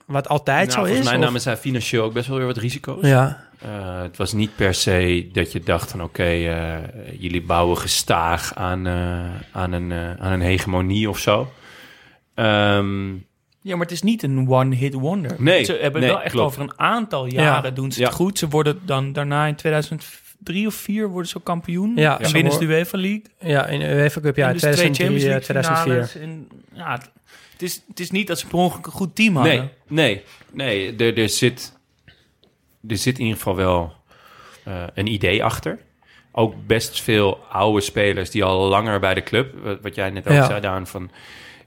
wat altijd Nou, zo volgens is? mij Of- namen zij financieel ook best wel weer wat risico's. Ja. Eh, het was niet per se dat je dacht van oké, eh, jullie bouwen gestaag aan, eh, aan, een, aan een hegemonie of zo. Ehm, Ja, maar het is niet een one-hit wonder. Nee, Ze hebben nee, wel echt klopt. over een aantal jaren Ja. doen ze Ja. het goed. Ze worden dan daarna in 2003 of 4 worden ze kampioen. Ja, en winnen ze de UEFA League. Ja, in de UEFA Cup, ja, En dus twee 2003, Champions eh, League 2004. finales. En, ja, het, het is, het is niet dat ze per ongeluk een goed team hadden. nee, nee, nee. Er, er, zit, er zit in ieder geval wel eh, een idee achter. Ook best veel oude spelers die al langer bij de club, wat, wat jij net ook Ja. zei, Daan, van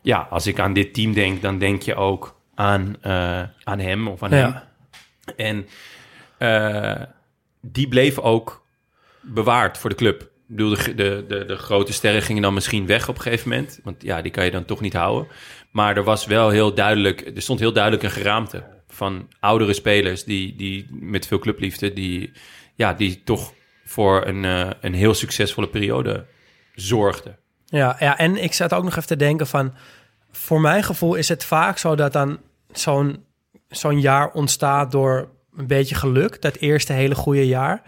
ja, als ik aan dit team denk, dan denk je ook aan, eh, aan hem of aan Ja. hem. En eh, die bleef ook bewaard voor de club. Ik bedoel, de, de, de, de grote sterren gingen dan misschien weg op een gegeven moment. Want ja, die kan je dan toch niet houden. Maar er was wel heel duidelijk, er stond heel duidelijk een geraamte van oudere spelers die, die met veel clubliefde, die, ja, die toch voor een, eh, een heel succesvolle periode zorgden. Ja, ja, en ik zat ook nog even te denken van... Voor mijn gevoel is het vaak zo dat dan zo'n zo'n jaar ontstaat door een beetje geluk. Dat eerste hele goede jaar.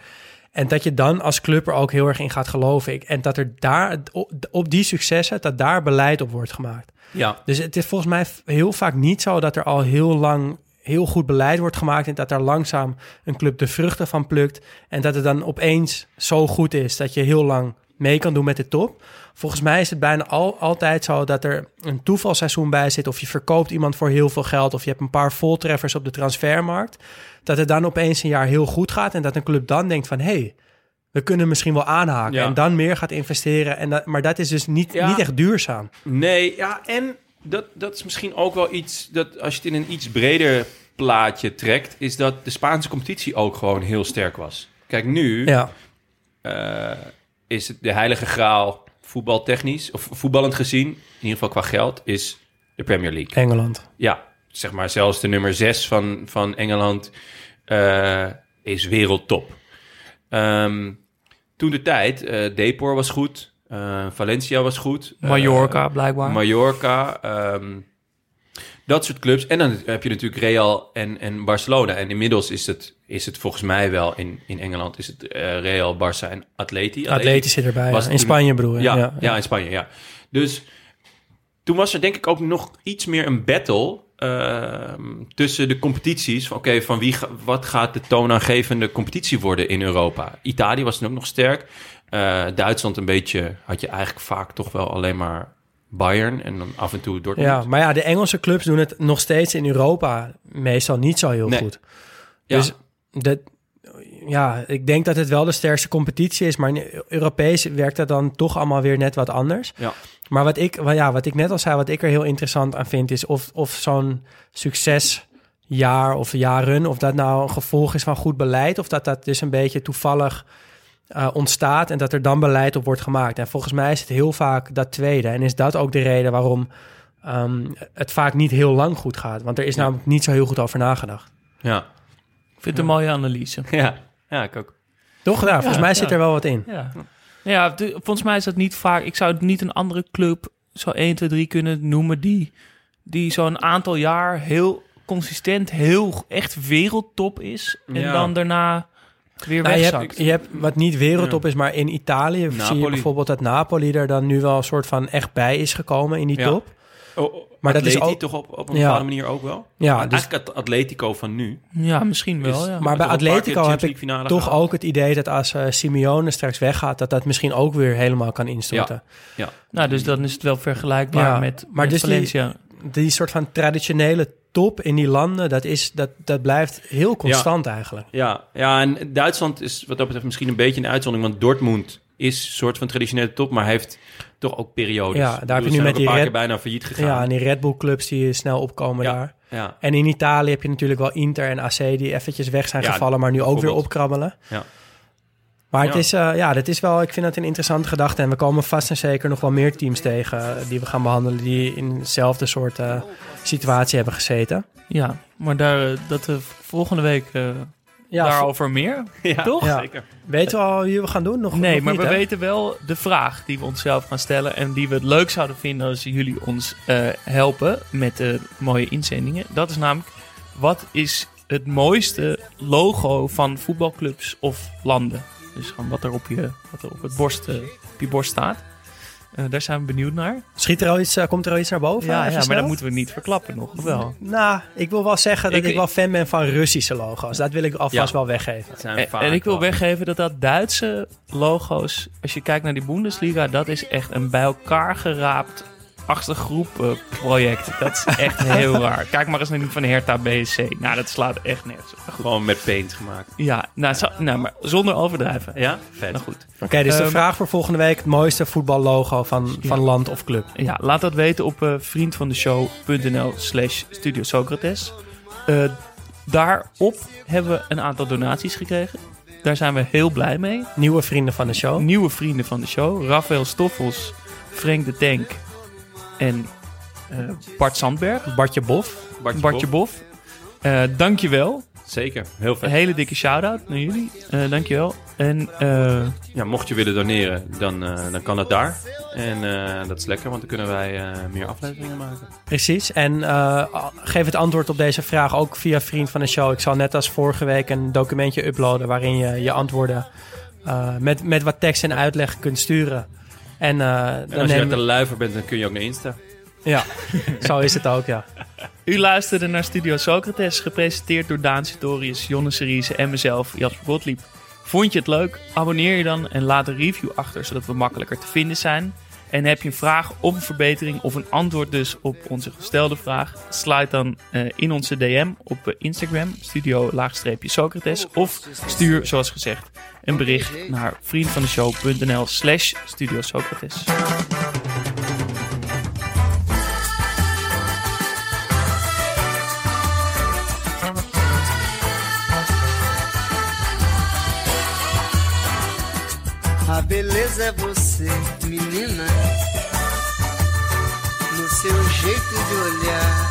En dat je dan als club er ook heel erg in gaat geloven. Ik- En dat er daar, op, op die successen, dat daar beleid op wordt gemaakt. Ja, Dus het is volgens mij heel vaak niet zo dat er al heel lang heel goed beleid wordt gemaakt en dat daar langzaam een club de vruchten van plukt en dat het dan opeens zo goed is dat je heel lang mee kan doen met de top. Volgens mij is het bijna al, altijd zo dat er een toevalseizoen bij zit of je verkoopt iemand voor heel veel geld of je hebt een paar voltreffers op de transfermarkt, dat het dan opeens een jaar heel goed gaat en dat een club dan denkt van hé, hey, we kunnen misschien wel aanhaken Ja. en dan meer gaat investeren. En dat, maar dat is dus niet, Ja. niet echt duurzaam. Nee, ja, en dat, dat is misschien ook wel iets dat als je het in een iets breder plaatje trekt, is dat de Spaanse competitie ook gewoon heel sterk was. Kijk, nu Ja. eh, is het de heilige graal voetbaltechnisch, of voetballend gezien, in ieder geval qua geld, is de Premier League. Engeland. Ja, zeg maar zelfs de nummer 6 van, van Engeland eh, is wereldtop. Ehm, toen de tijd, Depor was goed, eh, Valencia was goed. eh, Mallorca, blijkbaar. Mallorca, ehm, dat soort clubs. En dan heb je natuurlijk Real en, en Barcelona. En inmiddels is het, is het volgens mij wel in, in Engeland is het eh, Real, Barça en Atleti. Atleti zit erbij, was ja. In Spanje bedoel je, Ja, ja. ja, in Spanje, ja. Dus toen was er denk ik ook nog iets meer een battle ehm, tussen de competities. Oké, van wie, wat gaat de toonaangevende competitie worden in Europa? Italië was toen ook nog sterk. Eh, Duitsland een beetje, had je eigenlijk vaak toch wel alleen maar Bayern en dan af en toe Dortmund. Ja, maar ja, de Engelse clubs doen het nog steeds in Europa meestal niet zo heel Nee. goed. Ja. Dus dat, ja, ik denk dat het wel de sterkste competitie is, maar in Europees werkt dat dan toch allemaal weer net wat anders. Ja. Maar wat ik, ja, wat ik net al zei, wat ik er heel interessant aan vind, is of, of zo'n succesjaar of jaren, of dat nou een gevolg is van goed beleid, of dat dat dus een beetje toevallig eh, ontstaat en dat er dan beleid op wordt gemaakt. En volgens mij is het heel vaak dat tweede. En is dat ook de reden waarom ehm, het vaak niet heel lang goed gaat? Want er is namelijk niet zo heel goed over nagedacht. Ja. Ik vind het een mooie analyse. Ja, ja ik ook. Toch? Ja, volgens Ja, mij zit er wel wat in. Ja, ja volgens mij is dat niet vaak. Ik zou het niet een andere club zo 1, 2, 3 kunnen noemen die, die zo'n aantal jaar heel consistent, heel echt wereldtop is. En Ja. dan daarna weer Nou, je, hebt, je hebt wat niet wereldtop is, maar in Italië zie je bijvoorbeeld dat Napoli er dan nu wel een soort van echt bij is gekomen in die Ja. top. Oh, oh, Maar dat is ook- toch op, op een Ja. bepaalde manier ook wel? Ja, Maar dus- Eigenlijk het Atletico van nu. Ja, misschien wel, is- ja. Maar bij Atletico heb ik toch ook het idee dat als eh, Simeone straks weggaat, dat dat misschien ook weer helemaal kan instorten. Ja. Nou, dus dan is het wel vergelijkbaar Ja, met, maar met dus Valencia. Die soort van traditionele top in die landen, dat, is, dat, dat blijft heel constant eigenlijk. Ja, ja, en Duitsland is wat dat betreft misschien een beetje een uitzondering. Want Dortmund is een soort van traditionele top, maar heeft toch ook periodes. Ja, daar heb je bedoel, nu met die paar Red- keer bijna failliet gegaan. Ja, en die Red Bull clubs die snel opkomen Ja, daar. ja. En in Italië heb je natuurlijk wel Inter en AC die eventjes weg zijn Ja, gevallen, maar nu ook weer opkrabbelen. Ja. Maar het is, eh, ja, dat is wel, ik vind het een interessante gedachte. En we komen vast en zeker nog wel meer teams tegen eh, die we gaan behandelen. die in dezelfde soort eh, situatie hebben gezeten. Ja, maar daar, dat we volgende week eh, Ja, daarover meer, Ja, toch? Ja. zeker. Weten we al wie we gaan doen? Nog, Nee, nog maar niet, we hè? weten wel de vraag die we onszelf gaan stellen. En die we het leuk zouden vinden als jullie ons eh, helpen met de mooie inzendingen. Dat is namelijk, wat is het mooiste logo van voetbalclubs of landen? Dus gewoon wat er op je, wat er op, het borst, eh, op je borst staat. Eh, daar zijn we benieuwd naar. Schiet er al iets, eh, komt er al iets naar boven? Ja, ja maar dat moeten we niet verklappen nog, of wel? Nou, ik wil wel zeggen dat ik, Ik- wel fan ben van Russische logo's. Dat wil ik alvast Ja. wel weggeven. Zijn En, vaak en ik wil wel- weggeven dat dat Duitse logo's, als je kijkt naar die Bundesliga, dat is echt een bij elkaar geraapt groep eh, project. Dat is echt heel raar. Kijk maar eens naar die van Hertha BSC. Nou, dat slaat echt nergens op. Gewoon met paint gemaakt. Ja, nou, zo- nou, maar zonder overdrijven. Ja, vet. Nou goed. Oké, dus de Ehm, vraag voor volgende week. Het mooiste voetballogo van, van land of club. Ja, laat dat weten op eh vriendvandeshow.nl slash Studio Socrates. Eh, daarop hebben we een aantal donaties gekregen. Daar zijn we heel blij mee. Nieuwe vrienden van de show. Nieuwe vrienden van de show. Rafael Stoffels, Frank de Tank en eh, Bart Sandberg. Bartje Bof. Bartje Bartje Bof. Eh, dankjewel. Zeker, heel vet. Een hele dikke shout-out naar jullie. Eh dankjewel. En eh, Ja, mocht je willen doneren, dan, eh, dan kan dat daar. En eh, dat is lekker, want dan kunnen wij eh, meer afleveringen maken. Precies. En eh, geef het antwoord op deze vraag ook via Vriend van de Show. Ik zal net als vorige week een documentje uploaden waarin je je antwoorden eh, met, met wat tekst en uitleg kunt sturen. En, eh, En dan als je uit de luiver bent, dan kun je ook naar Insta. Ja, zo is het ook, ja. u luisterde naar Studio Socrates, gepresenteerd door Daan Sitorius, Jonne Seriese en mezelf, Jasper Gottlieb. Vond je het leuk? Abonneer je dan en laat een review achter, zodat we makkelijker te vinden zijn. En heb je een vraag of een verbetering of een antwoord dus op onze gestelde vraag? Sluit dan eh, in onze DM op eh, Instagram, studio-socrates. Of stuur, zoals gezegd, een bericht naar vriendvandeshow.nl slash studio Socrates. A beleza é você, menina, no seu jeito de olhar.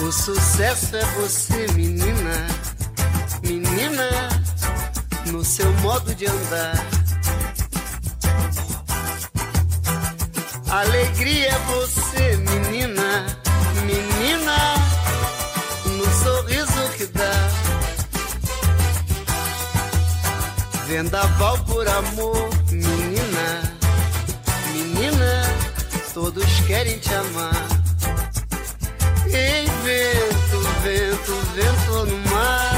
O sucesso é você, menina, menina, no seu modo de andar. Alegria é você, menina, menina, no sorriso que dá. Vendaval por amor, menina, menina, todos querem te amar. Ei, vento, vento, vento no mar,